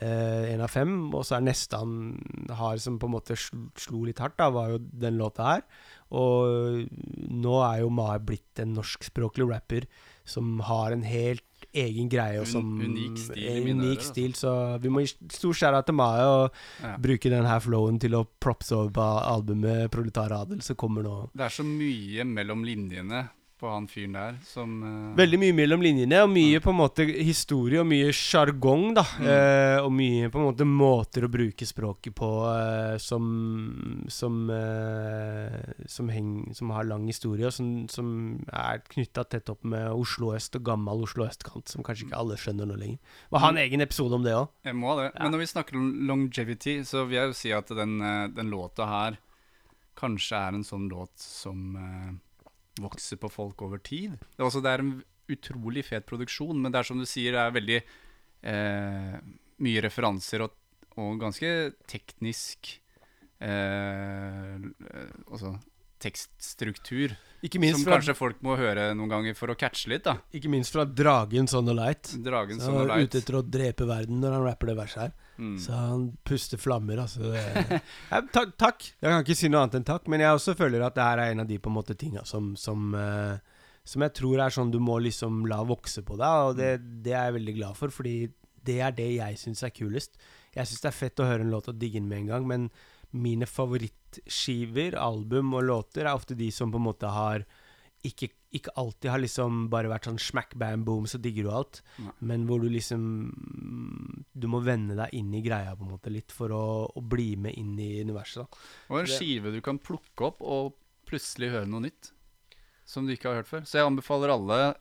eh, en av fem. Og så er neste han har som på en måte sl slo litt hardt, da, var jo den låta her. Og nå er jo Mae blitt en norskspråklig rapper som har en helt egen greie. Og som, unik stil en unik ører, altså. stil, så vi må gi stor skjæra til Mae og Ja. bruke den her flowen til å propse over på albumet 'Proletar Adel', som kommer nå. Det er så mye mellom linjene på han fyren der som uh... Veldig mye mellom linjene, og mye på en måte historie og mye sjargong, da. Mm. Uh, og mye på en måte måter å bruke språket på uh, som som, som, heng, som har lang historie, og som, som er knytta tett opp med Oslo øst og gammel Oslo østkant, som kanskje ikke alle skjønner nå lenger. Må ha en egen episode om det òg. Jeg må ha det. Men når vi snakker om longevity, så vil jeg jo si at den, den låta her kanskje er en sånn låt som vokser på folk over tid. Det er, også, det er en utrolig fet produksjon, men det er som du sier, det er veldig eh, mye referanser og, og ganske teknisk eh, Altså tekststruktur. Ikke minst som fra- kanskje folk må høre noen ganger for å catche litt, da. Ikke minst fra Dragen Son of Light. Dragen Så Son han er Light. ute etter å drepe verden når han rapper det verset her. Mm. Så han puster flammer, altså. Ja, takk, takk. Jeg kan ikke si noe annet enn takk, men jeg også føler at det her er en av de på en måte tinga som, som, uh, som jeg tror er sånn du må liksom la vokse på deg, og det, det er jeg veldig glad for, fordi det er det jeg syns er kulest. Jeg syns det er fett å høre en låt og digge den med en gang, men mine favorittskiver, album og låter er ofte de som på en måte har ikke, ikke alltid har liksom bare vært sånn smack, bam, boom, så digger du alt. Nei. Men hvor du liksom Du må vende deg inn i greia på en måte litt for å, å bli med inn i universet. da Og en skive du kan plukke opp og plutselig høre noe nytt. Som du ikke har hørt før. Så jeg anbefaler alle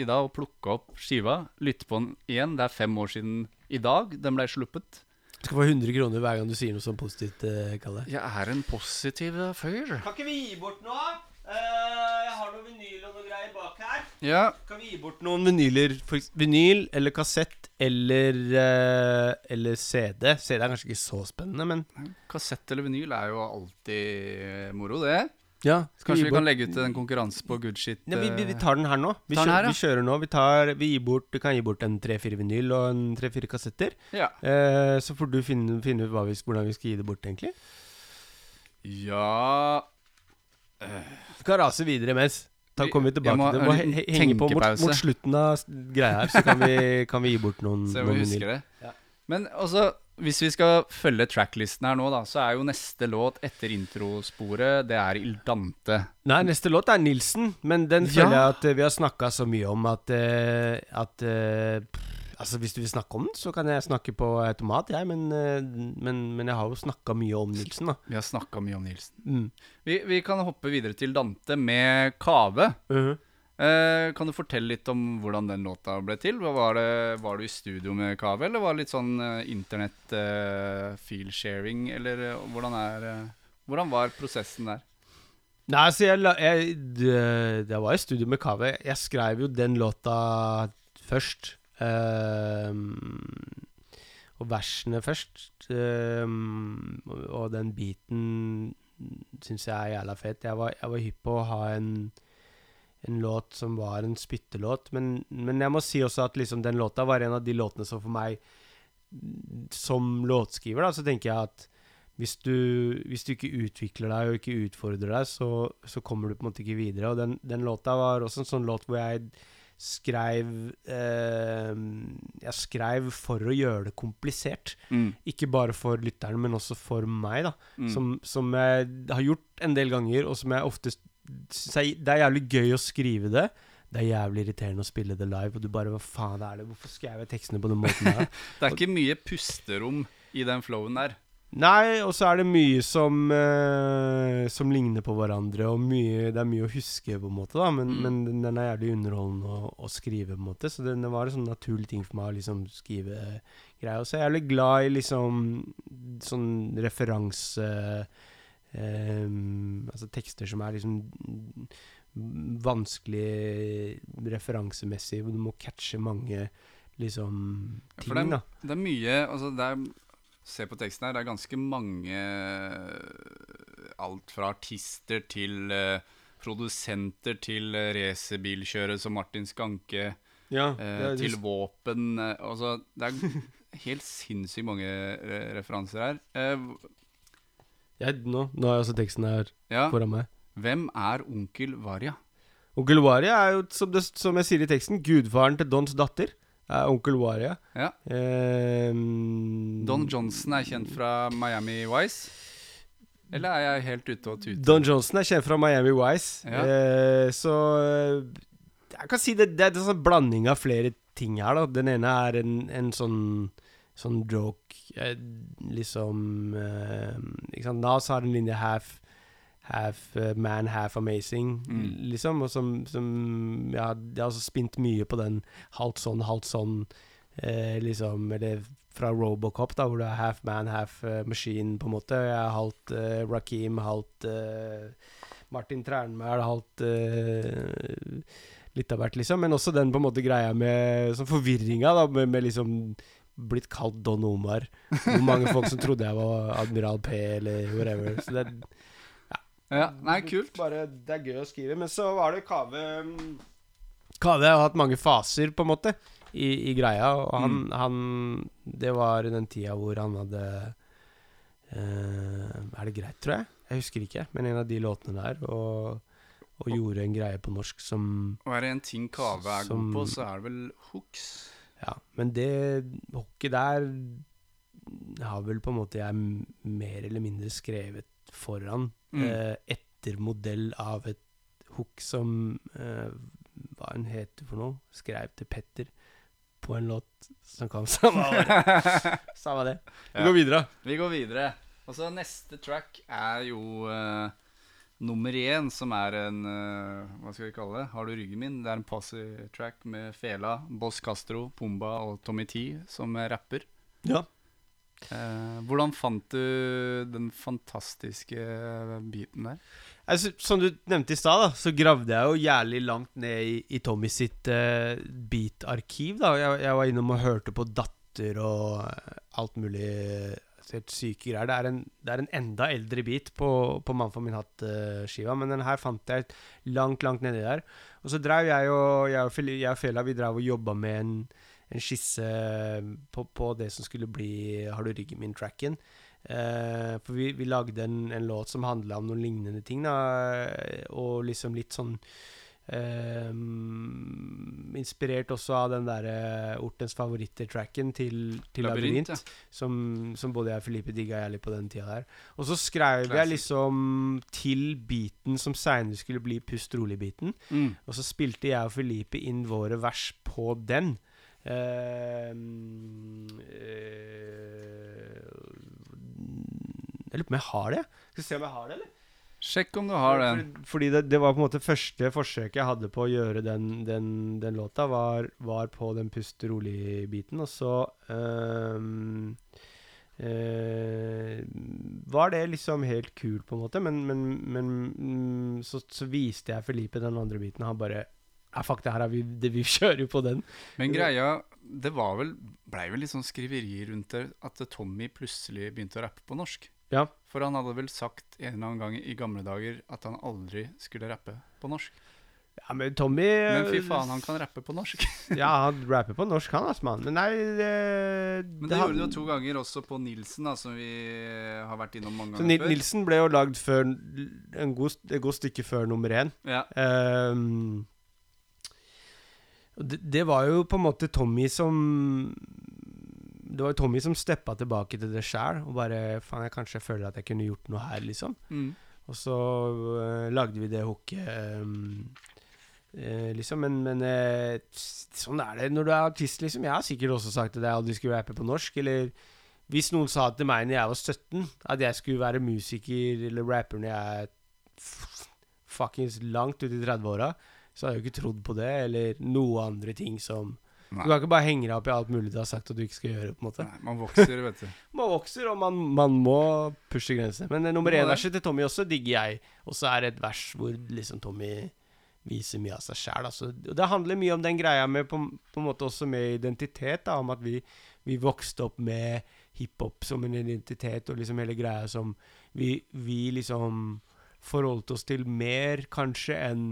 i dag å plukke opp skiva, lytte på den igjen. Det er fem år siden i dag den ble sluppet. Du skal få 100 kroner hver gang du sier noe sånn positivt, eh, Kalle. Jeg er en positiv eh, fyr. Kan ikke vi gi bort noe? Uh, jeg har noe vinyl og noe greier bak her. Ja, Kan vi gi bort noen vinyler? For vinyl eller kassett eller, uh, eller CD. CD er kanskje ikke så spennende, men kassett eller vinyl er jo alltid moro, det. Ja. skal Kanskje vi bort- kan legge ut en konkurranse på good shit. Ja, vi, vi, vi eh, tar den her nå. Vi, kjører, her, ja. vi kjører nå. Vi, tar, vi, gir bort, du kan gi bort en tre-fire vinyl og en tre-fire kassetter. Ja. Eh, så får du finne, finne ut hva vi, hvordan vi skal gi det bort, egentlig. ja Du kan rase videre mens. Da kommer vi tilbake må til det. Må he- henge på mot, mot slutten av greia her, så kan vi, kan vi gi bort noen, Se om vi noen husker vinyl. det. Ja. Men altså, hvis vi skal følge tracklisten her nå, da, så er jo neste låt etter introsporet, det er Il Dante. Nei, neste låt er Nilsen, men den Ja. føler jeg at eh, vi har snakka så mye om at, eh, at eh, Altså, hvis du vil snakke om den, så kan jeg snakke på automat, jeg, men, men, men jeg har jo snakka mye om Nilsen, da. Vi har snakka mye om Nilsen. Mm. Vi, vi kan hoppe videre til Dante med Kave. Mhm. Eh, kan du fortelle litt om hvordan den låta ble til? Var, det, var du i studio med Kave, eller var det litt sånn eh, internett eh, feel-sharing, eller eh, hvordan er eh, Hvordan var prosessen der? Nei, altså, jeg, jeg, det, var i studio med Kave. Jeg skrev jo den låta først. ehm, og versene først. og, den beaten syns jeg er jævla fet. Jeg var, jeg var hypp på å ha en, en låt som var en spyttelåt, men, men jeg må si også at liksom den låta var en av de låtene som for meg som låtskriver, da, så tenker jeg at hvis du, hvis du ikke utvikler deg og ikke utfordrer deg, så, så kommer du på en måte ikke videre. Og den, den låta var også en sånn låt hvor jeg skrev eh, Jeg skreiv for å gjøre det komplisert. Mm. Ikke bare for lytteren, men også for meg, da. Mm. Som, som jeg har gjort en del ganger, og som jeg ofte synes er- Det er jævlig gøy å skrive det. Det er jævlig irriterende å spille det live, og du bare Hva faen er det? Hvorfor skrev jeg tekstene på den måten her? Det er ikke mye pusterom i den flowen der. Nei, og så er det mye som eh, Som ligner på hverandre, og mye, det er mye å huske, på en måte, da. Men, Mm. men den er jævlig underholdende å, å skrive, på en måte. Så det var en sånn naturlig ting for meg å liksom skrive greier. Og så er jeg jævlig glad i liksom sånn referanse ehm, Altså tekster som er liksom vanskelig referansemessig, du må catche mange liksom ting, For det, da. er- det er mye altså det er, Se på teksten her, det er ganske mange Alt fra artister til uh, produsenter til uh, racerbilkjørere som Martin Skanke, Ja, uh, til just... våpen eh, Altså, det er helt sinnssykt mange re referanser her. Eh, Jeg, nå, nå har jeg også teksten her ja. foran meg. Hvem er onkel Varja? Onkel Varia er jo, som, det, som jeg sier i teksten, gudfaren til Dons datter. Er onkel Varia Ja. Ehm, Don Johnson er kjent fra Miami Vice. Eller er jeg helt ute og tuter? Don Johnson er kjent fra Miami Vice. Ja. Eh, så eh, jeg kan si det, det er en sånn blanding av flere ting her. da Den ene er en, en sånn Sånn joke eh, Liksom eh, Ikke sant Nas har en linje half Half eh, man, half amazing, Mm. liksom. Og som, som Ja, jeg har også spint mye på den halvt sånn, halvt sånn, eh, liksom Eller fra Robocop, da, hvor du er half man, half eh, machine, på en måte. Jeg er halvt eh, Rakim, halvt eh, Martin Trernmæl, halvt Litt av hvert, liksom. Men også den på en måte greia med Sånn forvirringa, da, med, med liksom blitt kalt Don Omar. Hvor mange folk som trodde jeg var Admiral P, eller whatever. Så det, Ja, nei, kult. bare, det er gøy å skrive. Men så var det Kave mm, Kave har hatt mange faser, på en måte, i, i greia. Og han, han Det var den tida hvor han hadde uh, Er det greit, tror jeg? Jeg husker ikke. Men en av de låtene der. Og, og gjorde en greie på norsk som Og er det en ting Kave er Som- god på, så er det vel hooks. Ja, men det hockey der har vel på en måte jeg mer eller mindre skrevet foran. Mm. Eh, etter modell av et hook som eh, Hva hun heter for noe? Skrev til Petter på en låt som kom samme år. Samme det. Vi Ja. går videre. Vi går videre. Og så neste track er jo eh, nummer én, som er en eh, Hva skal vi kalle det? Har du ryggen min? Det er en posse track med Fela, Boss Castro, Pumba og Tommy T som rapper. Ja. Eh, hvordan fant du den fantastiske biten der? Altså, som du nevnte i stad, så gravde jeg jo jævlig langt ned i, i Tommy sitt uh, beat-arkiv. jeg, jeg var innom og hørte på Datter og eh, alt mulig helt syke greier. Det er en, det er en enda eldre bit på, på Mann min hatt-skiva, men den her fant jeg langt, langt nedi der. Og så drev jeg og jeg og, jeg og Fela vi drev og jobba med en, en skisse på, på det som skulle bli Har du ryggen min-tracken. Eh, for vi, vi lagde en, en låt som handla om noen lignende ting, da, og liksom litt sånn eh, Inspirert også av den derre Ortens favoritter-tracken til, til Labyrint, Labyrint, som, som både jeg og Felipe digga jævlig på den tida der. Og så skrev jeg liksom til beaten som seinere skulle bli Pust rolig-beaten. Mm. Og så spilte jeg og Felipe inn våre vers på den. Eh, uh, jeg lurer på om jeg har det. Skal vi se om jeg har det, eller? Sjekk om du har den. Fordi, det, det var på en måte første forsøket jeg hadde på å gjøre den, den, den låta, var, var på den pust rolig-biten. Og så um, uh, var det liksom helt kult, på en måte. Men, men, men mm, så, så viste jeg Felipe den andre biten, og han bare ja, fuck, det her er vi, det, vi kjører jo på den. Men greia Det var vel blei vel litt sånn skriveri rundt det at Tommy plutselig begynte å rappe på norsk. Ja. For han hadde vel sagt en eller annen gang i gamle dager at han aldri skulle rappe på norsk. Ja, men Tommy Men fy faen, han kan rappe på norsk. Ja, han rapper på norsk, han, altså, mann. Men nei det, Men det gjorde du jo to ganger også på Nilsen, da, som vi har vært innom mange ganger før. Nilsen ble jo lagd før en god, et godt stykke før nummer én. Ja. Um, det, det var jo på en måte Tommy som Det var Tommy som steppa tilbake til det sjæl og bare Faen, jeg kanskje føler at jeg kunne gjort noe her, liksom. Mm. Og så uh, lagde vi det hooket, Um, eh, liksom. Men, men eh, sånn er det når du er artist, liksom. Jeg har sikkert også sagt at jeg aldri skulle rappe på norsk. Eller hvis noen sa til meg når jeg var 17, at jeg skulle være musiker eller rapper når jeg er fuckings langt ut i 30-åra, så hadde jeg jo ikke trodd på det, eller noe andre ting som Nei. Du kan ikke bare henge deg opp i alt mulig du har sagt at du ikke skal gjøre. på en måte Nei, man vokser, vet du. Man vokser, og man, man må pushe grenser. Men det nummer én-verset til Tommy også digger jeg. Og så er det et vers hvor liksom Tommy viser mye av seg sjæl. Altså. Det handler mye om den greia med på, på en måte også med identitet. Da, om at vi, vi vokste opp med hiphop som en identitet, og liksom hele greia som vi, vi liksom forholdt oss til mer kanskje enn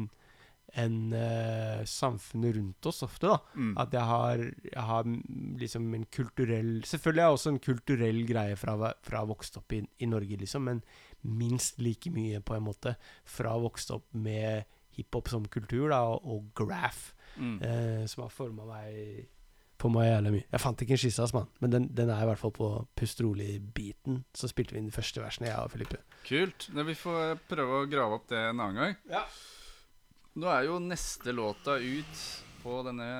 enn uh, samfunnet rundt oss ofte, da. Mm. At jeg har, jeg har mm, liksom en kulturell Selvfølgelig er jeg også en kulturell greie fra, å fra å ha vokst opp i, i Norge, liksom, men minst like mye, på en måte, fra å ha vokst opp med hiphop som kultur, da, og, og graph, Mm. uh, som har forma meg på meg jævlig mye. Jeg fant ikke en skisse, mann, men den, den er i hvert fall på Pust rolig-beaten. Så spilte vi inn de første versene, jeg og Filippe. Kult. Vi får prøve å grave opp det en annen gang. Ja. Nå er jo neste låta ut på denne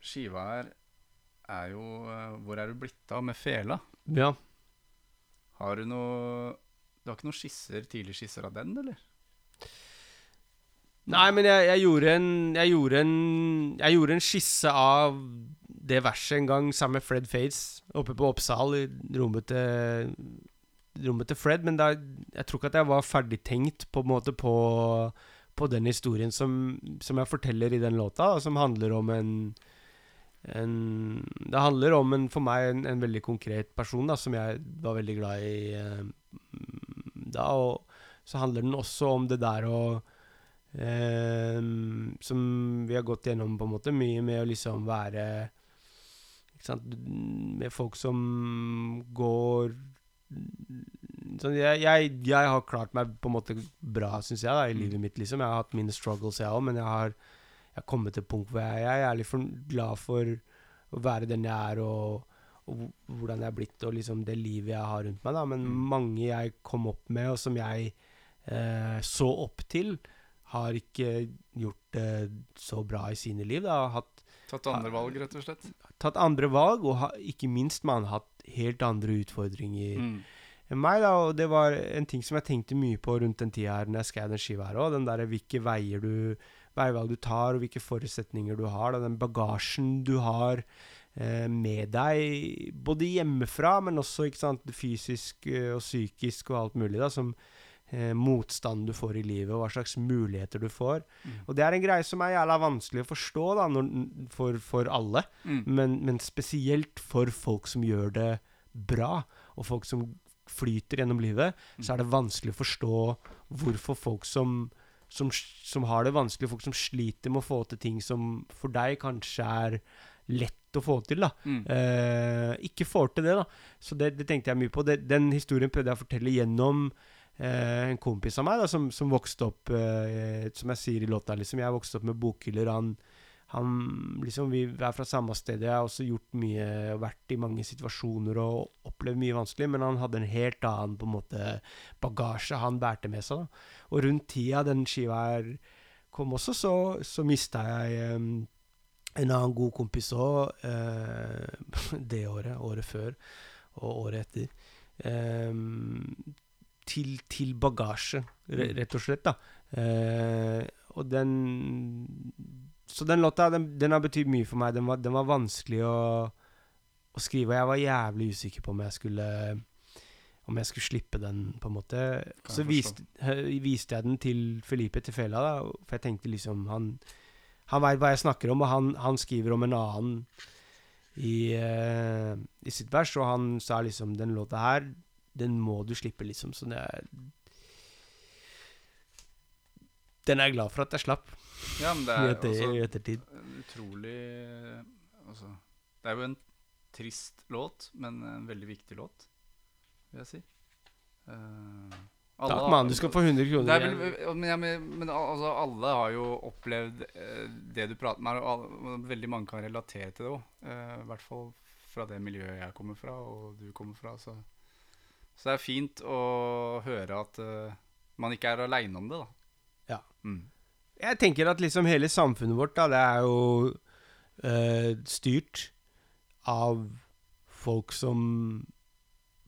skiva her er jo eh, 'Hvor er du blitt av?' med Fela. Ja. Har du noe Du har ikke noen skisser, tidlige skisser av den, eller? Nei, men jeg, jeg gjorde en Jeg gjorde en Jeg gjorde en skisse av det verset en gang sammen med Fred Fades oppe på Oppsal, i rommet til Rommet til Fred, men da, jeg tror ikke at jeg var ferdigtenkt på en måte på, på den historien som, som jeg forteller i den låta, som handler om en en, det handler om en, for meg en, en veldig konkret person da, som jeg var veldig glad i eh, da. Og så handler den også om det der å eh, Som vi har gått gjennom på en måte mye med å liksom være Med folk som går sånn, jeg, jeg, jeg har klart meg på en måte bra, syns jeg, da, i livet mitt. liksom Jeg har hatt mine struggles, jeg òg, men jeg har jeg har kommet til et punkt hvor jeg, jeg er litt for, glad for å være den jeg er, og, og hvordan jeg er blitt, og liksom det livet jeg har rundt meg. da Men mange jeg kom opp med, og som jeg eh, så opp til, har ikke gjort det så bra i sine liv. da hatt, Tatt andre valg, rett og slett? Tatt andre valg, og ha, ikke minst man har hatt helt andre utfordringer Mm. enn meg. da Og det var en ting som jeg tenkte mye på rundt den tida her når jeg skrev den skiva her òg. Den derre hvilke veier du veivalg du tar, og hvilke forutsetninger du har. Da, den bagasjen du har eh, med deg, både hjemmefra, men også ikke sant, fysisk eh, og psykisk og alt mulig, da, som eh, motstand du får i livet, og hva slags muligheter du får. Og det er en greie som er jævla vanskelig å forstå da, når, for, for alle, Mm. men, men spesielt for folk som gjør det bra, og folk som flyter gjennom livet, så er det vanskelig å forstå hvorfor folk som, som, som har det vanskelig, folk som sliter med å få til ting som for deg kanskje er lett å få til, da. Mm. Eh, ikke får til det, da. Så det, det tenkte jeg mye på. Det, den historien prøvde jeg å fortelle gjennom en kompis av meg da, som, som vokste opp eh, Som jeg sier i låta, liksom. Jeg vokste opp med bokhyller. Han, han liksom, Vi er fra samme sted. Jeg har også gjort mye, vært i mange situasjoner og opplevd mye vanskelig, men han hadde en helt annen på en måte bagasje han bærte med seg. da. Og rundt tida den skiva her kom også, så, så mista jeg eh, en annen god kompis òg, eh, det året, året før og året etter. Ehm, til, til bagasje, rett og slett. da. Eh, og den Så den låta, den, den har betydd mye for meg. Den var, den var vanskelig å, å skrive, og jeg var jævlig usikker på om jeg skulle om jeg skulle slippe den, på en måte. Så viste, viste jeg den til Felipe til Fela, da, for jeg tenkte liksom Han, han veit hva jeg snakker om, og han, han skriver om en annen i, uh, i sitt vers, og han sa liksom Den låta her, den må du slippe, liksom. Så det er Den er jeg glad for at jeg slapp Ja, men det er etter, i ettertid. utrolig Altså, det er jo en trist låt, men en veldig viktig låt, vil jeg si. Uh, alle Takk, mann. Du skal få 100 kroner. vel, men, ja, men, men altså, alle har jo opplevd eh, det du prater med, og veldig mange kan relatere til det òg. I hvert fall fra det miljøet jeg kommer fra, og du kommer fra. Så, så det er fint å høre at uh, man ikke er aleine om det, da. Ja. Mm. Jeg tenker at liksom hele samfunnet vårt, da, det er jo uh, styrt av folk som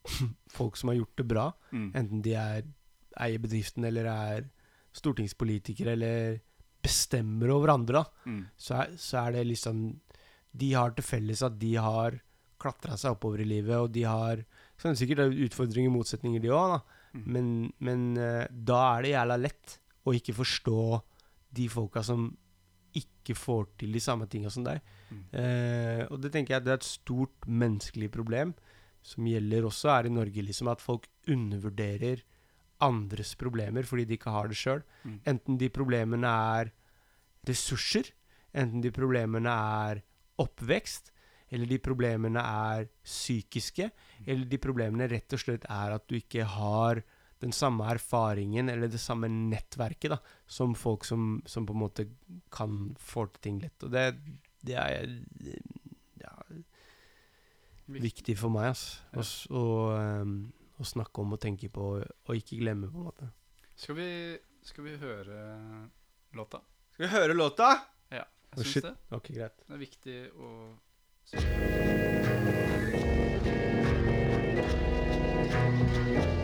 Folk som har gjort det bra. Mm. Enten de er eier bedriften, eller er stortingspolitikere, eller bestemmer over andre, da. Mm. Så, er, så er det liksom De har til felles at de har klatra seg oppover i livet, og de har så er det sikkert utfordringer og motsetninger, de òg. Mm. Men, men uh, da er det jævla lett å ikke forstå de folka som ikke får til de samme tinga som deg. Mm. Uh, og det tenker jeg det er et stort menneskelig problem, som gjelder også her i Norge, liksom, at folk undervurderer andres problemer fordi de ikke har det sjøl. Mm. Enten de problemene er ressurser. Enten de problemene er oppvekst, eller de problemene er psykiske, eller de problemene rett og slett er at du ikke har den samme erfaringen eller det samme nettverket da, som folk som, som på en måte kan få til ting lett. Og det, det er ja, viktig for meg, altså, Å Å å snakke om og tenke på, og ikke glemme, på en måte. Skal vi, skal vi høre låta? Skal vi høre låta? Ja, jeg syns shit. det. Ok, greit. Det er viktig å Thank you.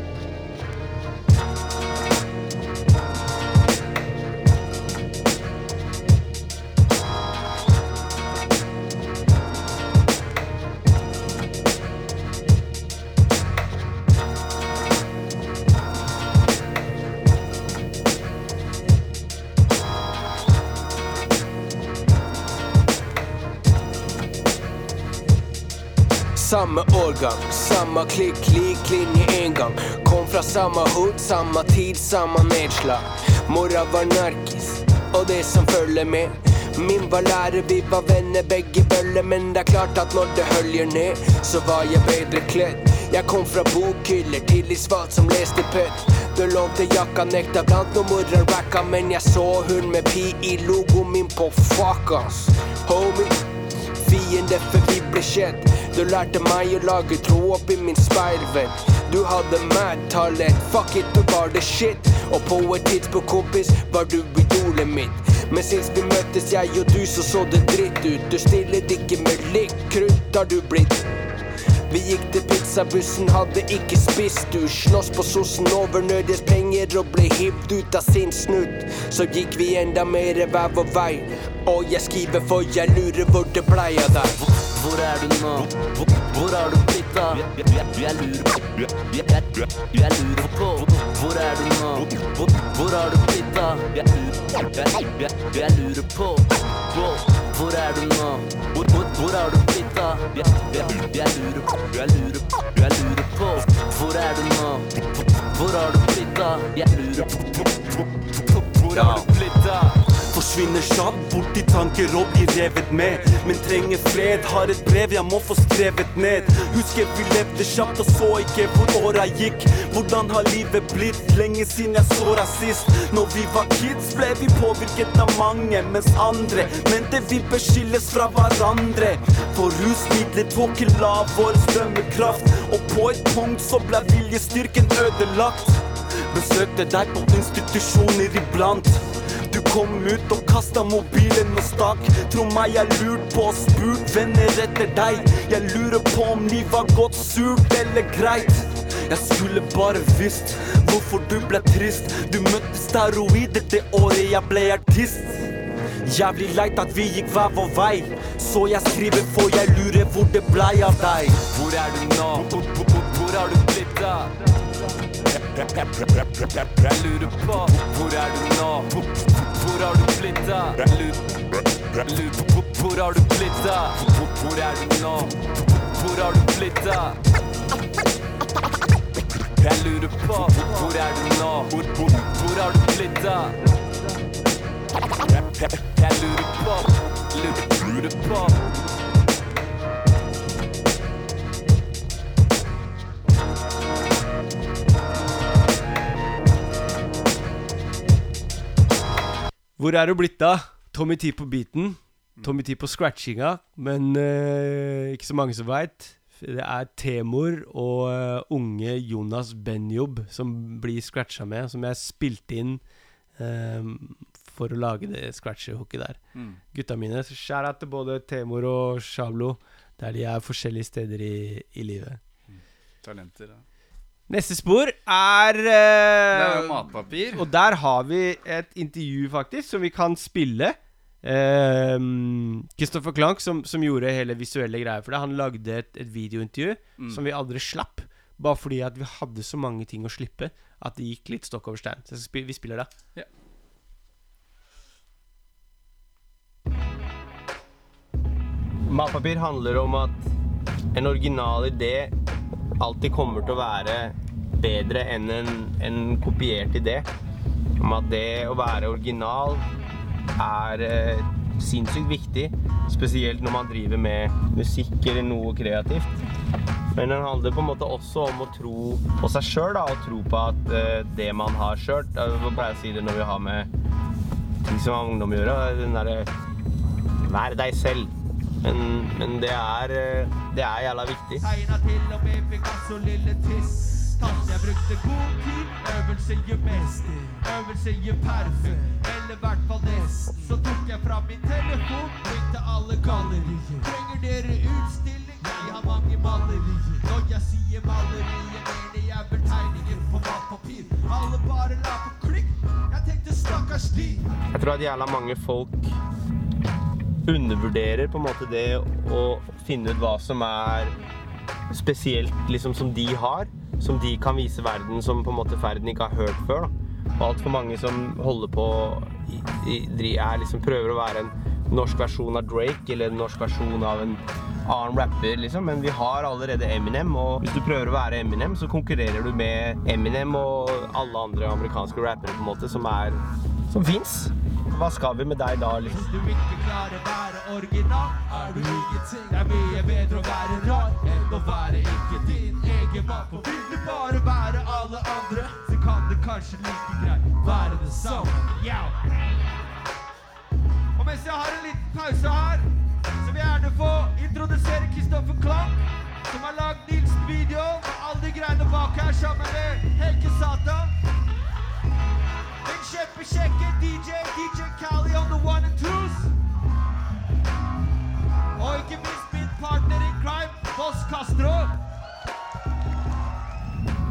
Samme årgang, samme klikk, lik linje én gang. Kom fra samme hood, samme tid, samme nedslag. Mora var narkis, og det som følger med. Min var lærer, vi var venner, begge bøller. Men det er klart at når det høljer ned, så var jeg bedre kledd. Jeg kom fra bokhyller, tillitsvalgt som leste pøtt. Du lånte jakka, nekta blant noen mora racka, men jeg så hun med pi i logoen min på fuck ass. Homie. Fiende for vi ble kjent. Du lærte meg å lage tro oppi min speilvenn. Du hadde mad talent, fuck it, du var det shit. Og på et tidspunkt, kompis, var du idolet mitt. Men sist vi møttes, jeg og du, så så det dritt ut. Du stillet ikke med likt krutt, har du blitt. Vi gikk til pizzabussen, hadde ikke spist du. Slåss på sossen over nødes penger og ble hivd ut av sin snutt. Så gikk vi enda mer hver vår vei. Og jeg skriver for jeg lurer hvor det blei av deg. Hvor er du nå? Hvor, har du blitt av? Jeg, lurer jeg, jeg, lurer på Hvor er du nå? Hvor, har du blitt av? Jeg, lurer- på hvor er du nå? Hvor, har du blitt av? Jeg, jeg, jeg lurer Jeg lurer Jeg lurer på Hvor er du nå? Hvor har du blitt av? Jeg lurer på Forsvinner kjapt bort i tanker og blir revet med. Men trenger fred, har et brev jeg må få skrevet ned. Husker vi levde kjapt og så ikke hvor åra gikk. Hvordan har livet blitt? Lenge siden jeg så deg sist. Når vi var kids, ble vi påvirket av mange, mens andre mente vi bør skilles fra hverandre. For rusmidler tok i la vår dømmekraft, og på et punkt så ble viljestyrken ødelagt. Besøkte deg på institusjoner iblant. Kom ut og kasta mobilen og stakk. Tro meg, jeg lurt på og spurt venner etter deg. Jeg lurer på om livet har gått surt eller greit. Jeg skulle bare visst hvorfor du ble trist. Du møtte steroider det året jeg ble artist. Jævlig leit at vi gikk hver vår vei. Så jeg skriver for jeg lurer hvor det blei av deg. Hvor er du nå? Hvor, hvor, hvor har du blitt av? Jeg lurer på Hvor er du nå? Hvor, har du blitt av? Lurer, på Hvor har du blitt av? Hvor, er du nå? Hvor har du blitt av? Jeg lurer på Hvor er du nå? Hvor, har du blitt av? Jeg, lurer på lurer på Hvor er du blitt av? Tommy T på beaten. Tommy T på scratchinga, men uh, ikke så mange som veit. Det er Temor og uh, unge Jonas Benjob som blir scratcha med, som jeg spilte inn um, for å lage det scratchehooket der. Mm. Gutta mine. Out til både Temor og Shablo, der de er forskjellige steder i, i livet. Talenter. Ja. Neste spor er Det eh, er jo matpapir. Og der har vi et intervju, faktisk, som vi kan spille. Kristoffer Klank, som, som gjorde hele visuelle greier for det, han lagde et, et videointervju Mm. som vi aldri slapp. Bare fordi at vi hadde så mange ting å slippe at det gikk litt stokk over stein. Så vi spiller det. Ja. Matpapir handler om at en original idé alltid kommer til å være bedre enn en, en kopiert idé. Om at det å være original er eh, sinnssykt viktig. Spesielt når man driver med musikk eller noe kreativt. Men den handler på en måte også om å tro på seg sjøl og tro på at eh, det man har sjøl Jeg pleier å si det når vi har med ting som har med ungdom å gjøre. Den derre Vær deg selv. Men, men det, er, eh, det er jævla viktig. Tegna til og med Picasso lille tiss. Tante, jeg brukte god tid. Øvelse gjør mester. Øvelse gjør perfekt. Eller hvert fall nesten. Så tok jeg fram min telefon, ringte alle gallerier. Trenger dere utstilling? Jeg har mange malerier. Når jeg sier malerier, mener jeg vel tegninger på matpapir. Alle bare la på klikk. Jeg tenkte stakkars de. Jeg tror at jævla mange folk undervurderer på en måte det å finne ut hva som er spesielt liksom som de har, som de kan vise verden som på en måte verden ikke har hørt før. Da. Og altfor mange som holder på i, dri- er liksom prøver å være en norsk versjon av Drake eller en norsk versjon av en annen rapper, liksom. Men vi har allerede Eminem, og hvis du prøver å være Eminem, så konkurrerer du med Eminem og alle andre amerikanske rappere på en måte som er som fins. Hva skal vi med deg da, liksom? Hvis du ikke klarer å være original, er du ingenting. Det er mye bedre å være rar enn å være ikke din egen mann. For vil du bare være alle andre, så kan det kanskje like greit være det samme. Yeah. Og mens jeg har en liten pause her, så vil jeg gjerne få introdusere Kristoffer Klang, som har lagd Nilsen-videoen og alle de greiene bak her sammen med Helge Satan. Den kjempekjekke DJ, DJ Cali on the one and twos. Og ikke minst min partner in crime, Boss Castro.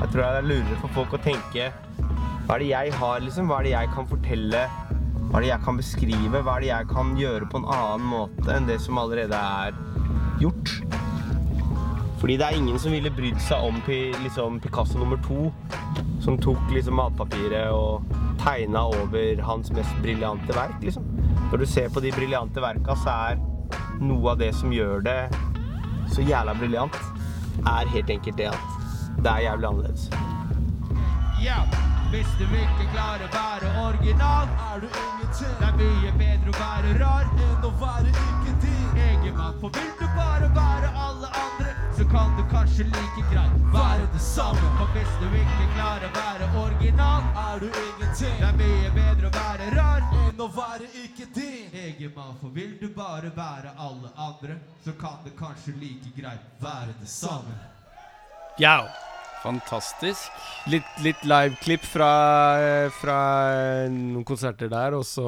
Jeg tror det er lurere for folk å tenke Hva er det jeg har, liksom? Hva er det jeg kan fortelle? Hva er det jeg kan beskrive? Hva er det jeg kan gjøre på en annen måte enn det som allerede er gjort? Fordi det er ingen som ville brydd seg om liksom Picasso nummer to, som tok liksom matpapiret og tegna over hans mest briljante verk, liksom. Når du ser på de briljante verka, så er noe av det som gjør det så jævla briljant, er helt enkelt det at det er jævlig annerledes. Ja, hvis du ikke klarer å være original, er du ingenting. Det er mye bedre å være rar enn å være ikke din egen mann. For vil du bare være alle andre, så kan du kanskje like greit være det samme. For hvis du ikke klarer å være original, er du ingenting. Det er mye bedre å være rar enn å være ikke din egen mann. For vil du bare være alle andre, så kan det kanskje like greit være det samme. Ja. Fantastisk. Litt, litt liveklipp fra, fra noen konserter der, og så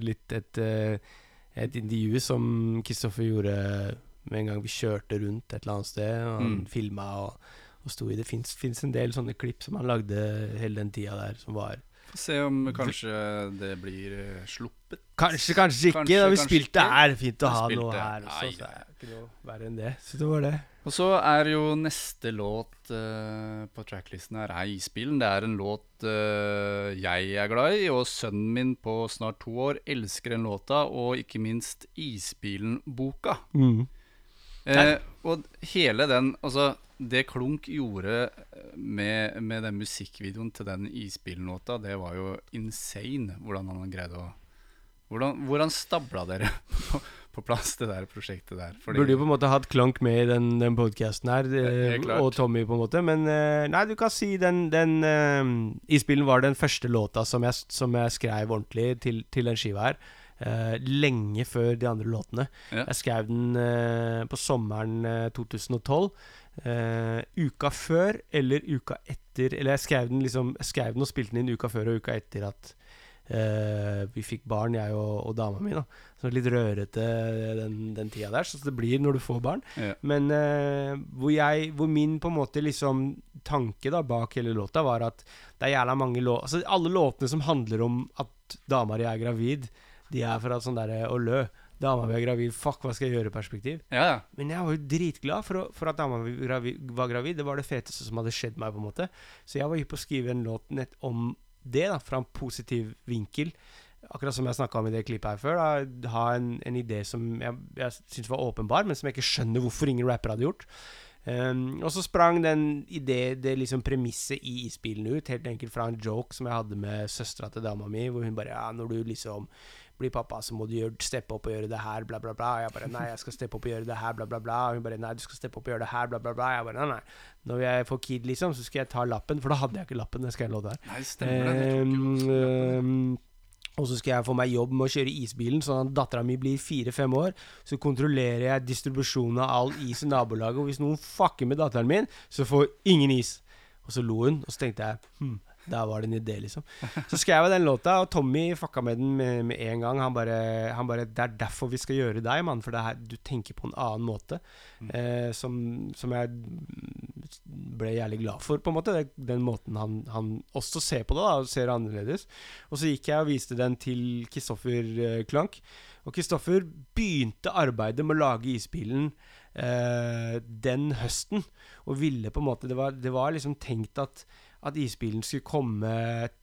litt et, eh, et intervju som Kristoffer gjorde med en gang vi kjørte rundt et eller annet sted. Og han Mm. filma og, og sto i det. Fins en del sånne klipp som han lagde hele den tida der, som var Få se om kanskje det blir eh, sluppet. Kanskje, kanskje ikke. Kanskje, da vi kanskje spilte ikke. er fint å ha noe her også. Ai, Så det er ikke noe verre enn det. Så det var det. Og så er jo neste låt uh, på tracklisten her er Isbilen. Det er en låt uh, jeg er glad i, og sønnen min på snart to år elsker den låta, og ikke minst Isbilen-boka. Mm. Eh, og hele den Altså, det Klunk gjorde med, med den musikkvideoen til den Isbilen-låta, det var jo insane hvordan han greide å Hvordan, hvordan stabla dere på, på plass det der prosjektet der? Fordi- Burde jo på en måte hatt Klunk med i den, den podkasten her, eh, og Tommy, på en måte. Men eh, nei, du kan si den, den uh, Isbilen var den første låta som jeg, som jeg skrev ordentlig til, til den skiva her. Eh, lenge før de andre låtene. Ja. Jeg skrev den uh, på sommeren eh, 2012. eh, uka før eller uka etter Eller jeg skrev den liksom Jeg skrev den og spilte den inn uka før og uka etter at vi fikk barn, jeg og, og dama mi. da Så litt rørete den, den tida der, sånn det blir når du får barn. Ja. Men uh, hvor jeg Hvor min på en måte liksom tanke da bak hele låta var at det er jævla mange låter Altså alle låtene som handler om at dama di er gravid, de er fra et sånn derre Å lø. Dama mi er gravid, fuck, hva skal jeg gjøre-perspektiv. Ja, ja. Men jeg var jo dritglad for, å, for at dama mi var gravid. Det var det feteste som hadde skjedd meg. på en måte Så jeg var hypp på å skrive en låt nett om det, da fra en positiv vinkel. Akkurat som jeg snakka om i det klippet her før. Da, ha en, en idé som jeg, jeg syns var åpenbar, men som jeg ikke skjønner hvorfor ingen rappere hadde gjort. Um, og så sprang den idé, det liksom premisset i isbilen ut, helt enkelt fra en joke som jeg hadde med søstera til dama mi, hvor hun bare Ja, når du liksom blir pappa, så må du steppe opp og gjøre det her, bla, bla, bla. Og jeg bare Nei, jeg skal steppe opp og gjøre det her, bla, bla, bla. Og hun bare Nei, du skal steppe opp og gjøre det her, bla, bla, bla. Jeg bare Nei, nei. Når jeg får kid, liksom, så skal jeg ta lappen, for da hadde jeg ikke lappen. Det skal jeg love deg. Nei, stemmer det. Um, og så skal jeg få meg jobb med å kjøre isbilen, sånn at dattera mi blir fire-fem år. Så kontrollerer jeg distribusjonen av all is i nabolaget, og hvis noen fucker med datteren min, så får ingen is. Og så lo hun, og så tenkte jeg hm, der var det en idé, liksom. Så skrev jeg den låta, og Tommy fucka med den med, med en gang. Han bare, han bare 'Det er derfor vi skal gjøre deg, mann, for det her, du tenker på en annen måte'. Eh, som, som jeg ble jævlig glad for, på en måte. Den måten han, han også ser på det, da, og ser annerledes. Og så gikk jeg og viste den til Kristoffer eh, Klank. Og Kristoffer begynte arbeidet med å lage isbilen eh, den høsten. Og ville på en måte Det var, det var liksom tenkt at at isbilen skulle komme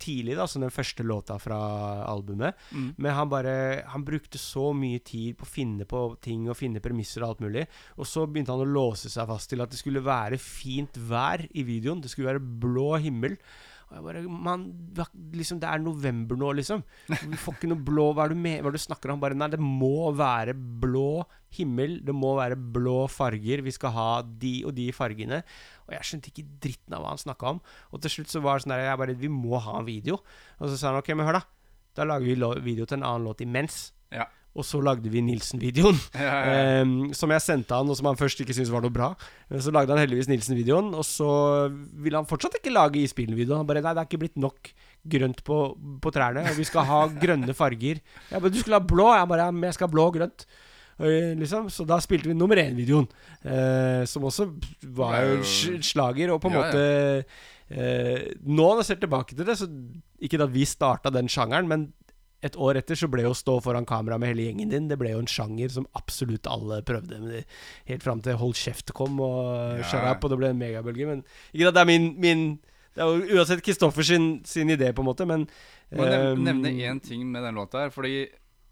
tidlig, da, som den første låta fra albumet. Mm. Men han bare Han brukte så mye tid på å finne på ting og finne premisser og alt mulig. Og så begynte han å låse seg fast til at det skulle være fint vær i videoen. Det skulle være blå himmel. Og jeg bare Man, liksom, det er november nå, liksom. Vi får ikke noe blå Hva er det, med, hva er du snakker om? Bare Nei, det må være blå himmel. Det må være blå farger. Vi skal ha de og de fargene. Og jeg skjønte ikke dritten av hva han snakka om. Og til slutt så var det sånn der Jeg bare Vi må ha en video. Og så sa han OK, men hør, da. Da lager vi video til en annen låt imens. Ja. Og så lagde vi Nilsen-videoen, Ja, ja, em, som jeg sendte han, og som han først ikke syntes var noe bra. Så lagde han heldigvis Nilsen-videoen, og så ville han fortsatt ikke lage Isbilen-videoen. Han bare Nei, det er ikke blitt nok grønt på, på trærne, og vi skal ha grønne farger. Jeg bare Du skulle ha blå? Jeg bare Ja, men jeg skal ha blå og grønt. Liksom, så da spilte vi nummer én-videoen, eh, som også var jo en slager. Og på en Ja, måte eh, Nå når jeg ser tilbake til det, så ikke at vi starta den sjangeren, men et år etter så ble jo å stå foran kamera med hele gjengen din Det ble jo en sjanger som absolutt alle prøvde. Men helt fram til Hold kjeft kom og Ja. Up, og det ble en megabølge. Men ikke at det er min, min Det er jo uansett Kristoffer sin, sin idé, på en måte, men Må nev ehm, nevne én ting med den låta her, fordi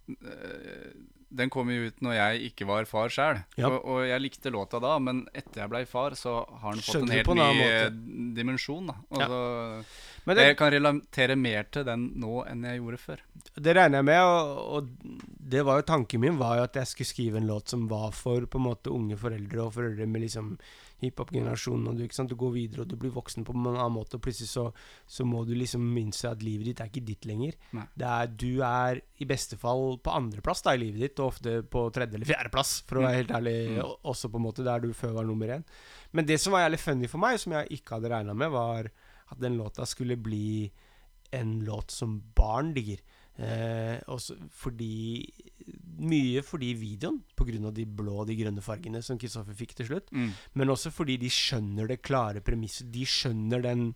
øh, den kom jo ut når jeg ikke var far sjøl. Ja. Og, og jeg likte låta da, men etter jeg blei far, så har den fått Skjønner en helt ny eh, dimensjon. da Ja. Altså, Men det- Jeg kan relatere mer til den nå enn jeg gjorde før. Det regner jeg med, og, og det var jo tanken min var jo at jeg skulle skrive en låt som var for på en måte unge foreldre og foreldre med liksom hiphop-generasjonen. Og du, du går videre og du blir voksen på en annen måte, og plutselig så, så må du liksom innse at livet ditt er ikke ditt lenger. Det er, du er i beste fall på andreplass i livet ditt, og ofte på tredje eller fjerdeplass, for å være helt ærlig, Mm. også på en måte der du før var nummer én. Men det som var jævlig funny for meg, som jeg ikke hadde regna med, var at den låta skulle bli en låt som barn digger. Eh, også fordi Mye fordi videoen, pga. de blå og de grønne fargene som Kristoffer fikk til slutt. Mm. Men også fordi de skjønner det klare premisset. De skjønner den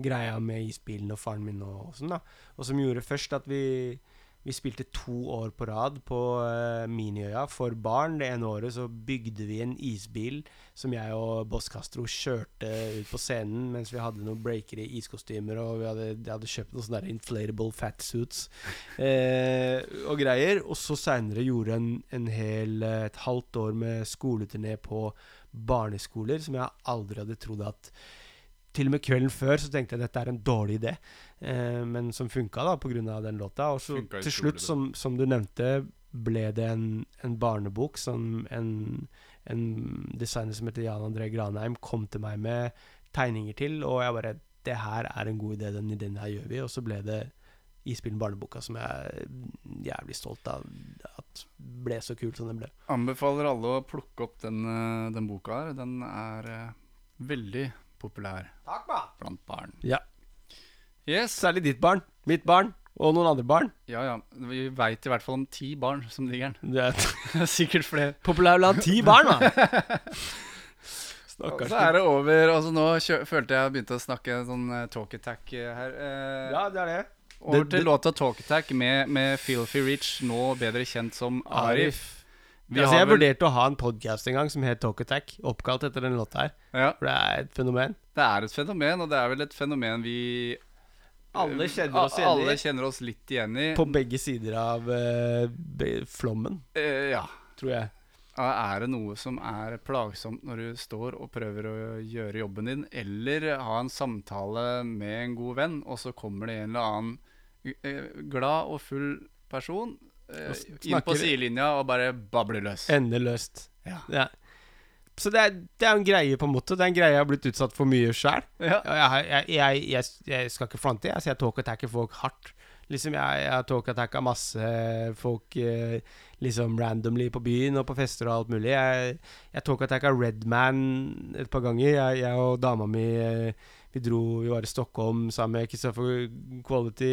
greia med isbilen og faren min og sånn, da. Og som gjorde først at vi vi spilte to år på rad på uh, Miniøya for barn. Det ene året så bygde vi en isbil som jeg og Boss Castro kjørte ut på scenen mens vi hadde noen breakere i iskostymer, og vi hadde, hadde kjøpt noen sånne inflatable inflatable fatsuits uh, og greier. Og så seinere gjorde en, en hel eh, et halvt år med skoleturné på barneskoler, som jeg aldri hadde trodd at til og med kvelden før så tenkte jeg dette er en dårlig idé, eh, men som funka da pga. den låta. Og så til slutt, som, som du nevnte, ble det en, en barnebok som en, en designer som heter Jan André Granheim kom til meg med tegninger til, og jeg bare Det her er en god idé, den ideen her gjør vi. Og så ble det Isbilen barneboka, som jeg er jævlig stolt av at ble så kul som den ble. Anbefaler alle å plukke opp den, øh, den boka her. Den er øh, veldig populær Takk, ba blant barn. Ja. Yes. Særlig ditt barn, mitt barn og noen andre barn. Ja, ja. Vi veit i hvert fall om ti barn som digger den. Det er Sikkert flere. populær blant ti barn, da! Og Stakkars. så er det over. Altså Nå kjø følte jeg begynte å snakke sånn eh, talk attack eh, her. Eh, Ja, det er det. over det- til det- låta Talk Attack med, med Filthy Rich, nå bedre kjent som Arif. Vi altså, jeg vel- vurderte å ha en podkast en gang som het Talk Attack, oppkalt etter den låta her. Ja. For det er et fenomen. Det er et fenomen, og det er vel et fenomen vi Alle kjenner oss igjen i. Alle kjenner oss litt igjen i. På begge sider av uh, flommen, uh, ja. tror jeg. Er det noe som er plagsomt når du står og prøver å gjøre jobben din, eller ha en samtale med en god venn, og så kommer det en eller annen eh, glad og full person eh, inn på sidelinja og bare babler løs? Endeløst. Ja. Så det er, det er en greie, på en måte. Det er en greie jeg har blitt utsatt for mye sjøl. Ja. Jeg, jeg, jeg, jeg, skal ikke fronte, jeg. Så jeg talk-attacker folk hardt. Liksom Jeg, jeg talk-attacka masse folk eh, liksom randomly på byen og på fester og alt mulig. Jeg, jeg talk-attacka Redman et par ganger. Jeg, jeg og dama mi eh, Vi dro Vi var i Stockholm sammen med Kristoffer Quality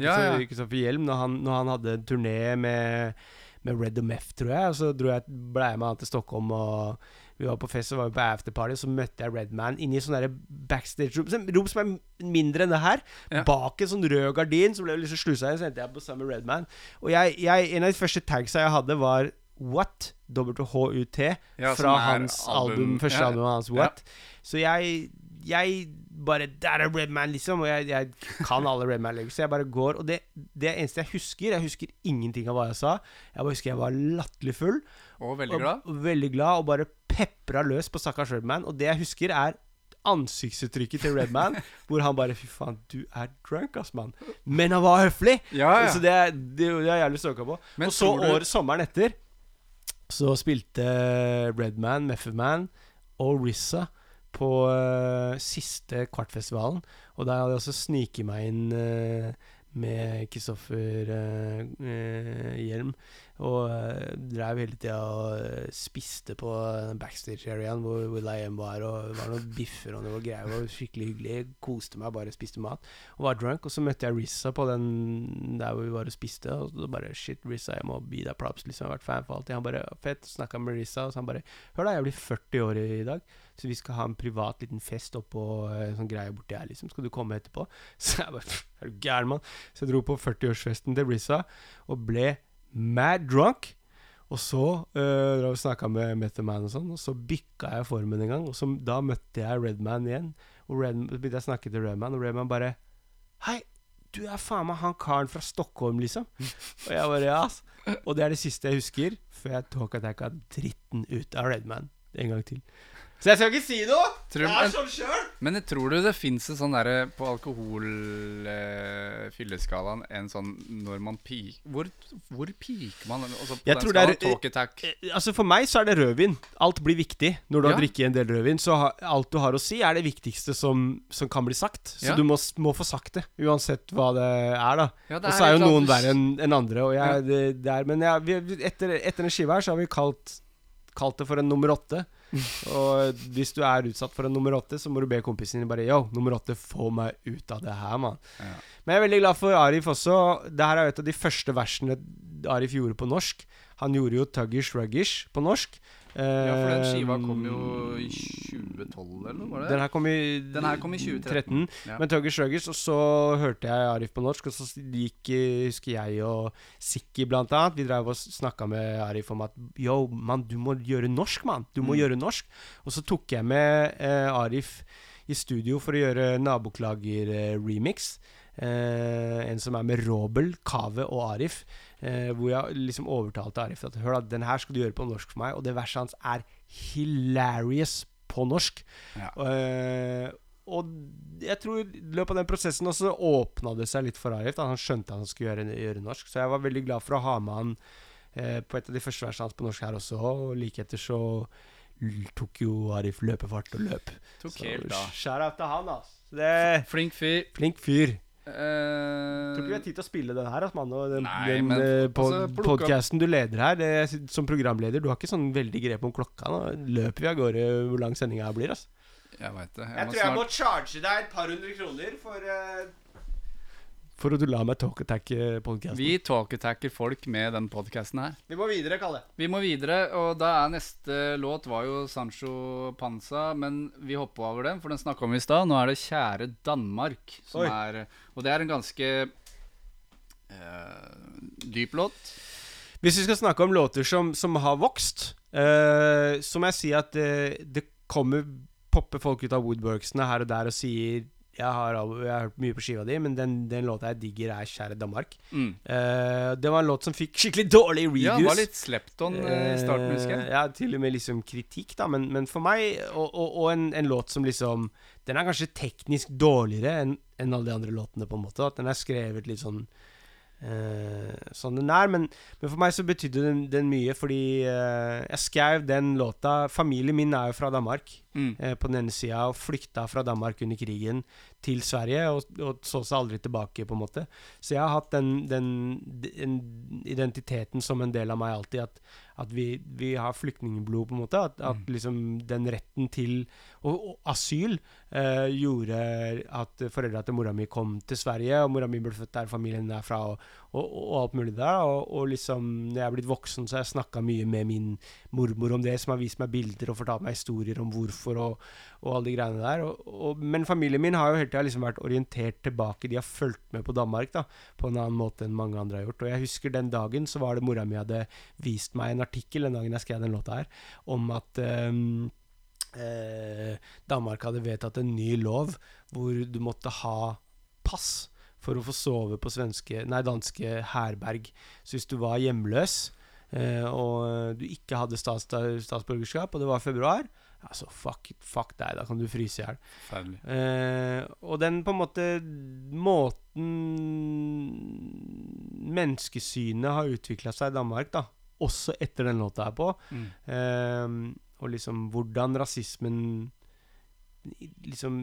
Ja, ja. Kristoffer Hjelm når han, når han hadde en turné med med Red MF, tror jeg. Og så dro jeg, ble jeg med han til Stockholm, og vi var på fest og var på afterparty. Og så møtte jeg Redman inni sånn derre backstage-rom rom som er mindre enn det her. Ja. Bak en sånn rød gardin som ble liksom slusa inn. Så endte jeg på sammen med Redman. Og jeg, jeg, en av de første tagsa jeg hadde, var What? WHUT. Ja, fra hans album, album- første ja, albumet hans. What. Så jeg Jeg bare Der er Redman, liksom. Og jeg, jeg kan alle Redman-legger. Så jeg bare går. Og det, det eneste jeg husker Jeg husker ingenting av hva jeg sa. Jeg bare husker jeg var latterlig full. Og veldig glad. Og, veldig glad, og bare pepra løs på stakkars Redman. Og det jeg husker, er ansiktsuttrykket til Redman, hvor han bare Fy faen, du er drunk, ass, mann. Men han var høflig! Ja, ja. Så det, det, det er jævlig stoka på. Men og så du- år, sommeren etter så spilte Redman, Method Man og Rissa på uh, siste Kvartfestivalen. Og der hadde jeg også sniket meg inn uh, med Kristoffer eh, Hjelm. Og drev hele tida og spiste på backstage-areaen hvor Will I Am var. Og det var noen biffer og noe greier. Var skikkelig hyggelig. Koste meg, bare spiste mat. Og var drunk. Og så møtte jeg Rissa på den der hvor vi var og spiste. Og så bare Shit, Rissa, jeg må gi deg props. Liksom, jeg har vært fan for alltid. Han bare Fett. Snakka med Rissa, og så han bare Hør da, jeg blir 40 år i dag. Så vi skal ha en privat liten fest oppå en sånn greie borti her, liksom. Skal du komme etterpå? Så jeg bare Er du gæren, mann? Så jeg dro på 40-årsfesten til Rissa og ble mad drunk. Og så uh, snakka med Method Man og sånn, og så bikka jeg formen en gang. Og så, da møtte jeg Redman igjen. Og Red, begynte jeg å snakke til Redman, og Redman bare Hei, du er faen meg han karen fra Stockholm, liksom. og jeg bare ja, ass. Og det er det siste jeg husker, før jeg talk-attacka dritten ut av Redman en gang til. Så jeg skal ikke si noe! Tror- jeg er sånn sjøl! Men jeg tror du det fins en sånn derre på alkoholfylleskalaen eh, En sånn når man peak Hvor, hvor peaker man? Altså på Jeg den tror er- skalaen, talk attack. Eh, Altså For meg så er det rødvin. Alt blir viktig når du har Ja. drukket en del rødvin. Så ha, alt du har å si, er det viktigste som, som kan bli sagt. Så Ja. du må, må få sagt det, uansett hva det er, da. Ja, og så er jo noen verre enn en andre. Og jeg, Ja. det, det er, men jeg, vi, vi- etter, etter den skiva her så har vi kalt Kalt det for en nummer åtte. Og hvis du er utsatt for en nummer åtte, så må du be kompisen din bare Yo, nummer åtte, få meg ut av det her, mann. Ja. Men jeg er veldig glad for Arif også. Det her er jo et av de første versene Arif gjorde på norsk. Han gjorde jo Tuggish Ruggish på norsk. Ja, for den skiva Eh, kom jo i 2012, eller noe? Var det? Den her kom i, Den her kom i 2013. Ja. Men Tuggers Ruggers, og så hørte jeg Arif på norsk, og så gikk, eh, husker jeg og Sikki blant annet Vi drev og snakka med Arif om at Yo, mann, du må gjøre norsk, mann. Du må Mm. gjøre norsk. Og så tok jeg med eh, Arif i studio for å gjøre Naboklager-remix. Eh, en som er med Robel, Kave og Arif. Eh, hvor jeg liksom overtalte Arif at Hør da, den her skal du gjøre på norsk for meg. Og det verset hans er hilarious på norsk. Ja. Eh, og jeg tror i løpet av den prosessen også åpna det seg litt for Arif. Da. Han skjønte at han skulle gjøre, gjøre norsk. Så jeg var veldig glad for å ha med han eh, på et av de første versene hans på norsk her også. Og like etter så tok jo Arif løpefart og løp. Tok helt av. shout out til han, altså. Det Flink fyr. Flink fyr. Eh, Tror ikke vi har tid til å spille den her, altså, mann. Og den, Nei, den men eh, altså, podkasten podcasten du leder her, det, som programleder, du har ikke sånn veldig grep om klokka. Nå løper vi av gårde hvor lang sendinga blir, altså. Jeg veit det. Jeg, tror jeg må charge deg et par hundre kroner for eh, For at du lar meg talk-attack-podkasten. Vi talk-attacker folk med den podkasten her. Vi må videre, Kalle. Vi må videre, og da er neste låt var jo Sancho Panza, men vi hoppa over den, for den snakka vi i stad. Nå er det Kjære Danmark, som Oi. er Og det er en ganske uh, dyp låt. Hvis vi skal snakke om låter som, som har vokst, uh, så må jeg si at det, det kommer popper folk ut av woodworksene her og der og sier jeg har, jeg har hørt mye på skiva di, men den, den låta jeg digger, er 'Kjære Danmark'. Mm. Uh, det var en låt som fikk skikkelig dårlig reviews. Ja, det var litt slept on eh, i starten, husker jeg. Eh, Ja, til og med liksom kritikk, da. Men, men for meg, og, og, og en, en låt som liksom Den er kanskje teknisk dårligere enn en alle de andre låtene, på en måte. At den er skrevet litt sånn Sånn den er. Men, men for meg så betydde den, den mye, fordi uh, jeg skrev den låta Familien min er jo fra Danmark, Mm. uh, på den ene sida, og flykta fra Danmark under krigen til Sverige, og, og så seg aldri tilbake, på en måte. Så jeg har hatt den, den, den identiteten som en del av meg alltid, at, at vi, vi har flyktningblod, på en måte. At, at liksom den retten til og, og asyl eh, gjorde at foreldra til mora mi kom til Sverige, og mora mi ble født der, familien er fra, og, og, og alt mulig der. Og, og liksom, når jeg er blitt voksen, så har jeg snakka mye med min mormor om det, som har vist meg bilder og fortalt meg historier om hvorfor og, og alle de greiene der. Og, men familien min har jo hele tida liksom vært orientert tilbake. De har fulgt med på Danmark da, på en annen måte enn mange andre har gjort. Og jeg husker den dagen så var det mora mi hadde vist meg en artikkel den dagen jeg skrev den låta her, om at um, eh, Danmark hadde vedtatt en ny lov hvor du måtte ha pass for å få sove på svenske, nei, danske herberg. Så hvis du var hjemløs eh, og du ikke hadde stats, statsborgerskap, og det var februar, altså fuck, fuck deg, da kan du fryse i hjel. Eh, og den på en måte måten menneskesynet har utvikla seg i Danmark, da, også etter den låta her på, Mm. eh, og liksom hvordan rasismen liksom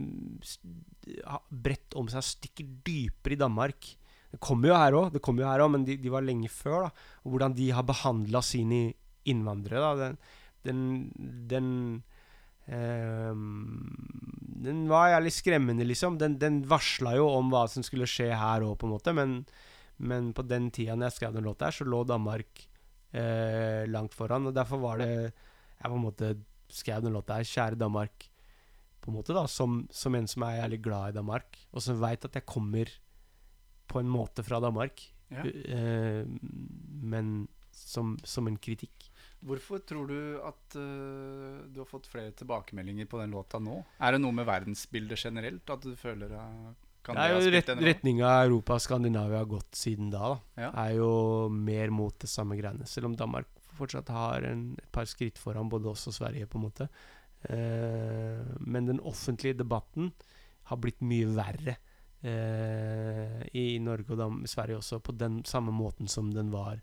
bredt om seg, stikker dypere i Danmark. Det kommer jo her òg, det kommer jo her også, men de, de var lenge før. da Og hvordan de har behandla sine innvandrere. da Den, den, den øh, Den var jævlig skremmende, liksom. Den, den varsla jo om hva som skulle skje her òg, på en måte. Men, men på den tida når jeg skrev den låta her, så lå Danmark øh, langt foran. Og derfor var det Jeg på en måte skrev den låta her, 'Kjære Danmark', på en måte da som, som en som er jævlig glad i Danmark, og som veit at jeg kommer på en måte fra Danmark, Ja. uh, men som, som en kritikk. Hvorfor tror du at uh, du har fått flere tilbakemeldinger på den låta nå? Er det noe med verdensbildet generelt at du føler uh, kan det er jo rolle? retninga Europa og Skandinavia har gått siden da. da Ja. Er jo mer mot det samme greiene. Selv om Danmark fortsatt har en, et par skritt foran både oss og Sverige, på en måte. Eh, men den offentlige debatten har blitt mye verre eh, i Norge og Dam Sverige også, på den samme måten som den var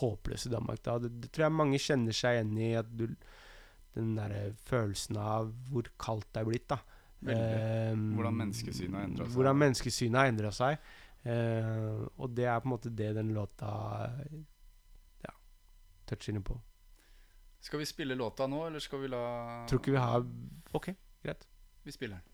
håpløs i Danmark. Da. Det, det tror jeg mange kjenner seg igjen i, at du, den derre følelsen av hvor kaldt det er blitt. da. Eh, Hvordan menneskesynet har endret seg. Hvordan menneskesynet har endra seg. Eh, og det er på en måte det den låta ja, toucher inn på. Skal vi spille låta nå, eller skal vi la Tror ikke vi har Ok, greit. Vi spiller den.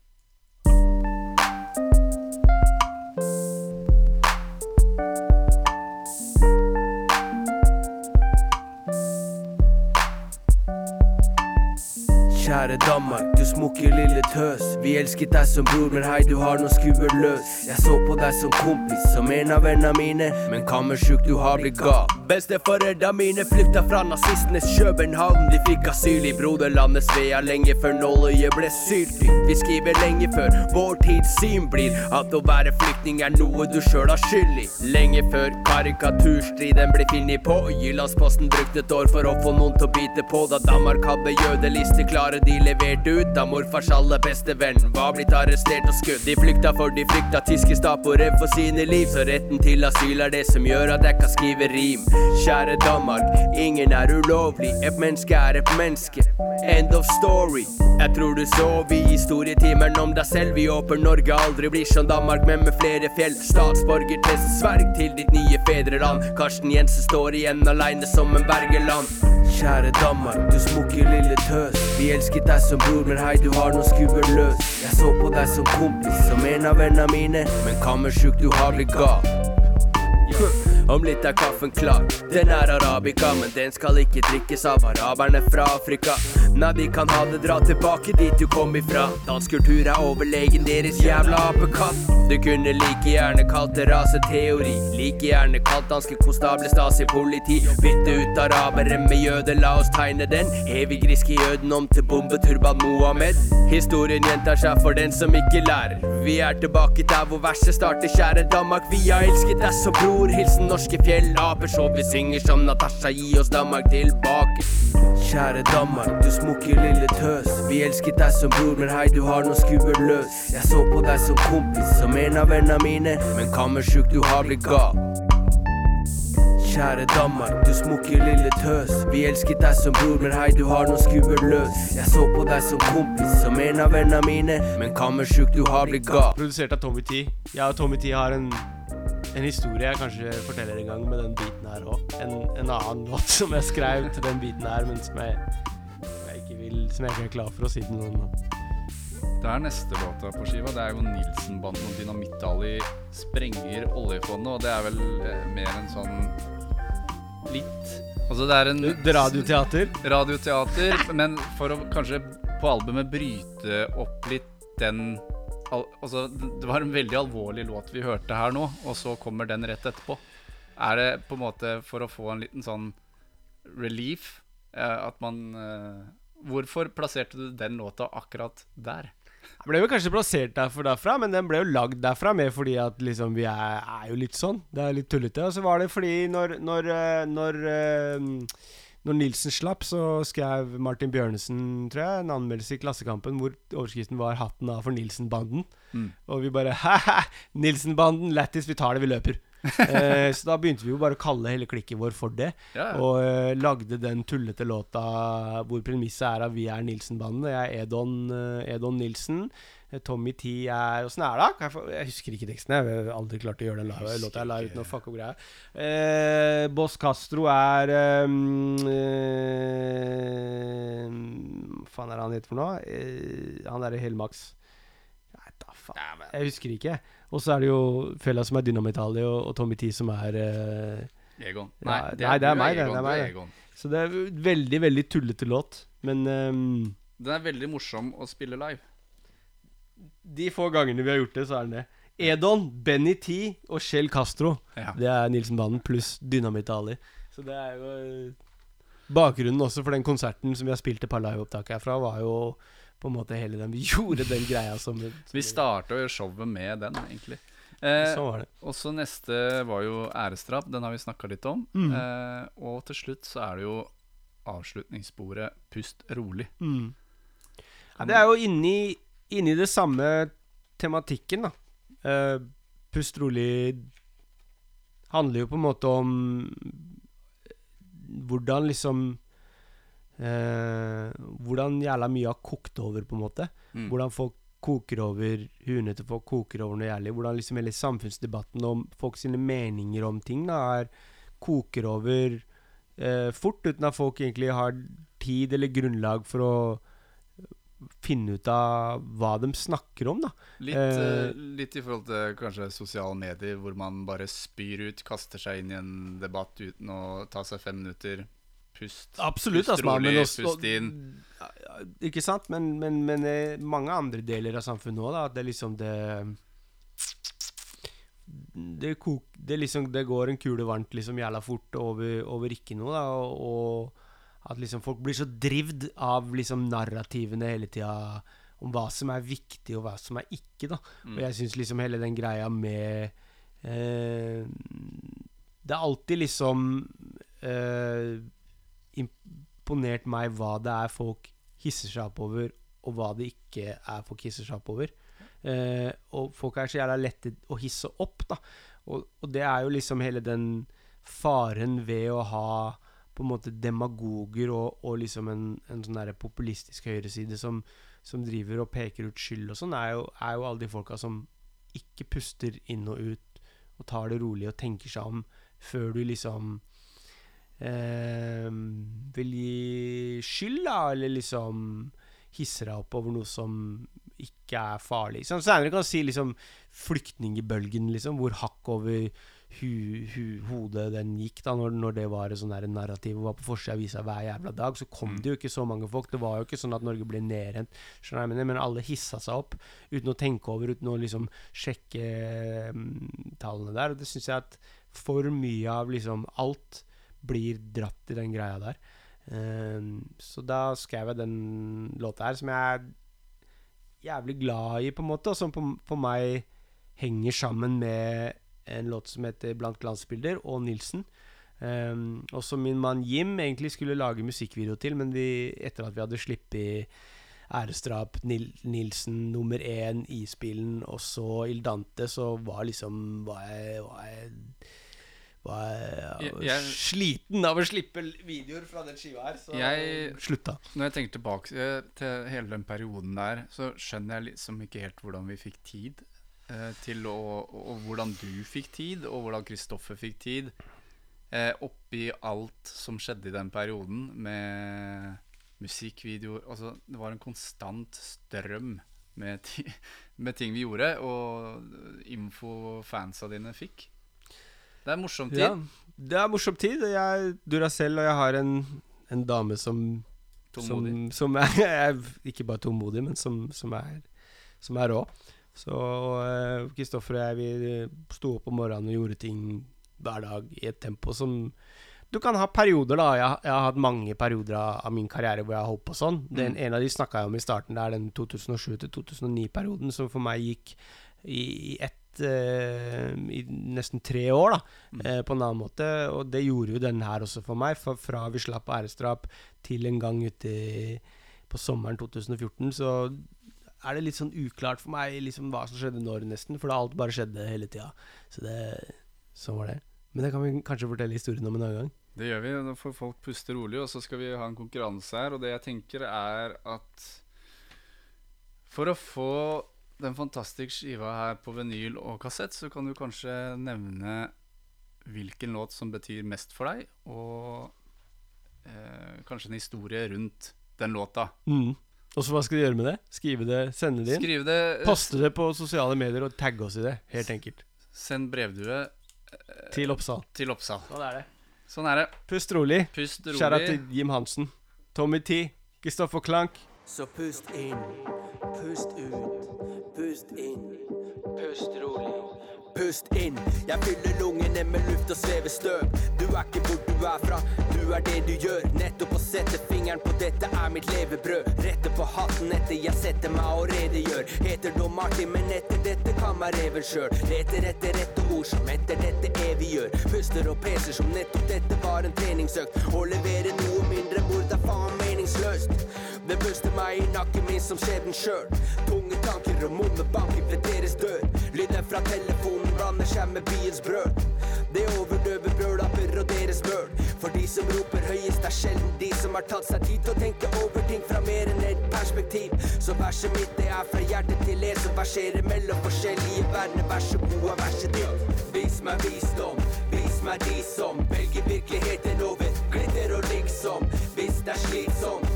Kjære Danmark, du smukke lille tøs. Vi elsket deg som bror, men hei, du har noe skuer løs. Jeg så på deg som kompis, som en av vennene mine, men kammersjuk, du har blitt gal. Besteforeldra mine flykta fra nazistenes København. De fikk asyl i broderlandet Svea lenge før nåløyet ble syltynt. Vi skriver lenge før vår tids syn blir at å være flyktning er noe du sjøl har skyld i. Lenge før karikaturstriden ble funnet på. Jyllandsposten brukte et år for å få noen til å bite på. Da Danmark hadde jødeliste klare de leverte ut. Da morfars aller beste venn var blitt arrestert og skutt. De flykta for de frykta tyske stappere for sine liv. Så retten til asyl er det som gjør at jeg kan skrive rim. Kjære Danmark, ingen er ulovlig. Et menneske er et menneske. End of story. Jeg tror du sov i historietimeren om deg selv. Vi håper Norge aldri blir som Danmark, men med flere fjell. Statsborgertest, sverg til ditt nye fedreland. Karsten Jensen står igjen aleine som en Bergeland. Kjære Danmark, du smukke lille tøs. Vi elsket deg som bror, men hei, du har noe skuer løs. Jeg så på deg som kompis, som en av vennene mine, men kammersjuk, du har blitt gal. Om litt er kaffen klar. Den er arabica, men den skal ikke drikkes av araberne fra Afrika. Nei, vi kan ha det, dra tilbake dit du kom ifra. Dansk kultur er overlegen deres jævla apekatt. Du kunne like gjerne kalt det raseteori. Like gjerne kalt danske konstabler Stasi-politi. Bytte ut arabere med jøder, la oss tegne den. Evig griske jøden om til bombeturban Mohammed. Historien gjentar seg for den som ikke lærer. Vi er tilbake der hvor verset starter, kjære Danmark. Vi har elsket deg som bror. Hilsen norske fjellaper, så vi synger som Natasha. Gi oss Danmark tilbake. Kjære Danmark, du smukke lille tøs. Vi elsket deg som bror, men hei, du har noen skummelt løs. Jeg så på deg som kompis, som en av vennene mine, men kammersjuk, du har blitt gal. Kjære Danmark, du smukke lille tøs. Vi elsket deg som bror, men hei, du har noen skummelt løs. Jeg så på deg som kompis, som en av vennene mine, men kammersjuk, du har blitt gal. Produsert av Tommy T. Jeg og Tommy T har en, en historie jeg kanskje forteller en gang med den biten her òg. En, en annen låt som jeg skrev til den biten her, men som jeg, som jeg ikke vil Som jeg ikke er klar for å si til noen. Det er neste låta på skiva. Det er jo Nilsen-banden og Dynamitt-Ali sprenger oljefondet, og det er vel eh, mer en sånn litt Altså det er en Radioteater? Radioteater, men for å kanskje på albumet bryte opp litt den al Altså, det var en veldig alvorlig låt vi hørte her nå, og så kommer den rett etterpå. Er det på en måte for å få en liten sånn relief eh, at man eh, Hvorfor plasserte du den låta akkurat der? Den ble jo kanskje plassert derfor derfra, men den ble jo lagd derfra mer fordi at liksom vi er, er jo litt sånn. Det er litt tullete. Og så var det fordi når Når, når, når, eh, når Nilsen slapp, så skrev Martin Bjørnesen, tror jeg, en anmeldelse i Klassekampen hvor overskriften var 'Hatten av for Nilsen-banden'. Mm. Og vi bare Hæ-hæ! Nilsen-banden, lættis, vi tar det, vi løper. eh, så da begynte vi jo bare å kalle hele klikken vår for det. Ja. Og eh, lagde den tullete låta hvor premisset er at vi er Nilsen-banden. Jeg er Edon, eh, Edon Nilsen. Eh, Tommy T er Åssen er det? Jeg, få, jeg husker ikke teksten. Jeg har aldri klart å gjøre den la- låta jeg la ut noe fuck opp greia. Eh, Boss Castro er um, eh, Hva faen er det han heter for noe? Eh, han derre Helmax. Nei, da faen. Jeg husker ikke. Og så er det jo Fella som er Dynamitt-Ali, og, og Tommy T som er eh, Egon. Ja, Nei, nei, det er, meg. Egon, det er meg, det. Så det er veldig, veldig tullete låt. Men ehm, Den er veldig morsom å spille live. De få gangene vi har gjort det, så er den det. Edon, Benny T og Shell Castro. Ja. Det er Nilsen-banden pluss Dynamitt Ali. Så det er jo eh, Bakgrunnen også for den konserten som vi har spilt et par liveopptak herfra, var jo på en måte hele den Vi gjorde den greia som, Vi starta jo showet med den, egentlig. Eh, så var det. Og så neste var jo æresdrap. Den har vi snakka litt om. Mm. Eh, og til slutt så er det jo avslutningssporet 'Pust rolig'. Mm. Ja, det er jo inni, inni det samme tematikken, da. Uh, Pust rolig handler jo på en måte om hvordan liksom uh, Hvordan jævla mye har kokt over, på en måte. Mm. Hvordan folk koker over Huene til folk koker over noe jævlig. Hvordan liksom hele samfunnsdebatten om folk sine meninger om ting da er koker over uh, fort, uten at folk egentlig har tid eller grunnlag for å finne ut av hva de snakker om, da. Litt, Eh, eh, litt i forhold til kanskje sosiale medier, hvor man bare spyr ut, kaster seg inn i en debatt uten å ta seg fem minutter. Pust. Absolutt, pust altså, rolig, også- pust inn. Ikke sant? Men, men, men eh, mange andre deler av samfunnet òg, da. At det liksom det det, kok, det liksom Det går en kule varmt liksom jævla fort over, over ikke noe, da. Og, og at liksom folk blir så drivd av liksom narrativene hele tida om hva som er viktig, og hva som er ikke, da. Mm. Og jeg syns liksom hele den greia med eh, Det er alltid liksom eh, imponert meg hva det er folk hisser seg opp over, og hva det ikke er folk hisser seg opp over. Eh, og folk er så jævla lette å hisse opp, da. Og, og det er jo liksom hele den faren ved å ha på en måte demagoger og, og liksom en, en sånn der populistisk høyreside som, som driver og peker ut skyld og sånn, er er jo alle de folka som ikke puster inn og ut og tar det rolig og tenker seg om før du liksom eh, vil gi skyld, da, eller liksom hisser deg opp over noe som ikke er farlig. Sånn, senere kan du si liksom flyktningbølgen, liksom, hvor hakk over hu, hu, hodet den gikk, da når, når det var et sånn narrativ og var på forsida av avisa hver jævla dag, så kom det jo ikke så mange folk. Det var jo ikke sånn at Norge ble nedrent, men alle hissa seg opp uten å tenke over, uten å liksom sjekke um, tallene der. Og det syns jeg at for mye av liksom alt blir dratt i den greia der. Um, så da skrev jeg den låta her, som jeg er jævlig glad i, på en måte, og som på, på meg henger sammen med en låt som heter 'Blant glansbilder', og Nilsen. Um, og som min mann Jim egentlig skulle lage musikkvideo til, men vi, etter at vi hadde sluppet Æresdrap, Nil Nilsen nummer én, Isbilen og så Il Dante, så var liksom Var jeg, var jeg, var jeg, Jeg- jeg- sliten av å slippe videoer fra den skiva her, så Jeg, slutta. Når jeg tenker tilbake eh, til hele den perioden der, så skjønner jeg liksom ikke helt hvordan vi fikk tid eh, til å Og hvordan du fikk tid, og hvordan Kristoffer fikk tid. Eh, oppi alt som skjedde i den perioden, med musikkvideoer Altså, det var en konstant strøm med, ti med ting vi gjorde, og info fansa dine fikk. Det er morsom tid. Ja, det er morsom tid. Jeg Jeg Duracell, og jeg har en, en dame som som, Tålmodig. som er, er ikke bare tålmodig, men som, som er Som er rå. Så eh, Kristoffer og jeg vi sto opp om morgenen og gjorde ting hver dag i et tempo som Du kan ha perioder, da. Jeg, jeg har hatt mange perioder av, av min karriere hvor jeg har holdt på sånn. Den, Mm. En av de snakka jeg om i starten. Det er den 2007-2009-perioden som for meg gikk i, i ett eh, I nesten tre år, da. mm. på en annen måte. Og det gjorde jo den her også for meg. For fra vi slapp æresdrap til en gang ute på sommeren 2014, så er det litt sånn uklart for meg liksom hva som skjedde når, nesten. For alt bare skjedde hele tida. Så det Sånn var det. Men det kan vi kanskje fortelle historien om en annen gang. Det gjør vi. Da får folk puste rolig, og så skal vi ha en konkurranse her. Og det jeg tenker, er at for å få den fantastiske skiva her på vinyl og kassett, så kan du kanskje nevne hvilken låt som betyr mest for deg, og eh, kanskje en historie rundt den låta. Mm. Og så hva skal de gjøre med det? Skrive det, sende det inn? Skrive det Poste det på sosiale medier og tagge oss i det. Helt enkelt. Send brevdue Til Oppsal. til Oppsal. Sånn er det. Sånn er det. Pust rolig. Pust rolig. Kjære til Jim Hansen. Tommy T. Kristoffer Klank. Så pust inn, pust ut, pust inn, pust rolig. Pust inn, jeg fyller lungene med luft og svever støv. Du er ikke hvor du er fra, du er det du gjør. Nettopp å sette fingeren på dette er mitt levebrød. Rette på hatten etter jeg setter meg og redegjør. Heter da Martin, men etter dette kan meg reven sjøl. Leter etter rette ord som etter dette eviggjør. Puster og peser som nettopp dette var en treningsøkt. Å levere noe mindre mord er faen meningsløst. Det buster meg i nakken min som skjebnen sjøl. Tunge tanker og munne banker ved deres dør. Lyden fra telefonen blander seg med byens brøl. Det overdøver brølapper og deres møl. For de som roper høyest, er sjelden de som har tatt seg tid til å tenke over ting fra mer enn et perspektiv. Så verset mitt, det er fra hjertet til det som verserer mellom forskjellige verdener. Vær så god vær verset ditt. Vis meg visdom, vis meg de som velger virkeligheten over glitter og liksom. Hvis det er slitsomt,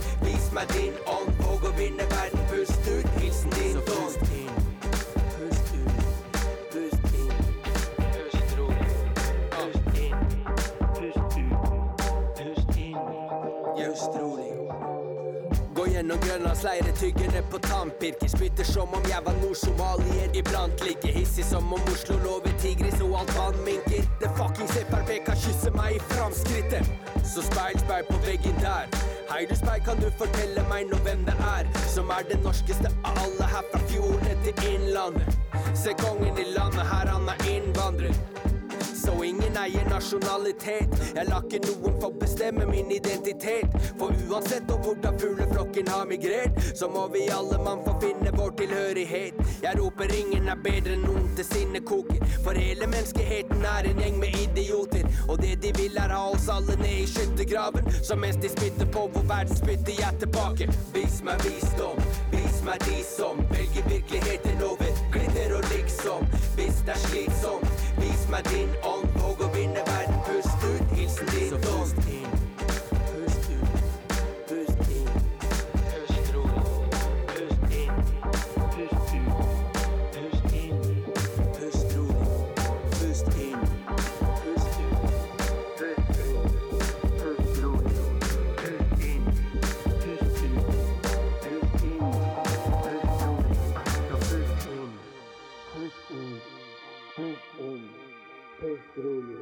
vis meg din ånd. Våg å vinne verden, pust ut, hilsen din Så gjennom grønlandsleire, tyggende på tannpirker. Spytter som om jeg var nordsomalier. Iblant like hissig som om Oslo lover tigris og alt vann minker. Det fuckings Frp kan kysse meg i framskrittet. Så speil, speil på veggen der. Hei du speil, kan du fortelle meg nå hvem det er som er det norskeste av alle her fra fjordene til innlandet? Se kongen i landet, her han er innvandrer. Så ingen eier nasjonalitet. Jeg lar ikke noen få bestemme min identitet. For uansett om hvordan fugleflokken har migrert, så må vi alle mann få finne vår tilhørighet. Jeg roper ingen er bedre enn noen til sinne koker. For hele menneskeheten er en gjeng med idioter. Og det de vil er ha oss alle ned i skyttergraven. Så mens de spytter på vår verden, spytter jeg tilbake. Vis meg visdom, vis meg de som velger virkeligheten over glitter og liksom. Hvis det er slitsomt, vis meg din ånd. Våg å vinne струны.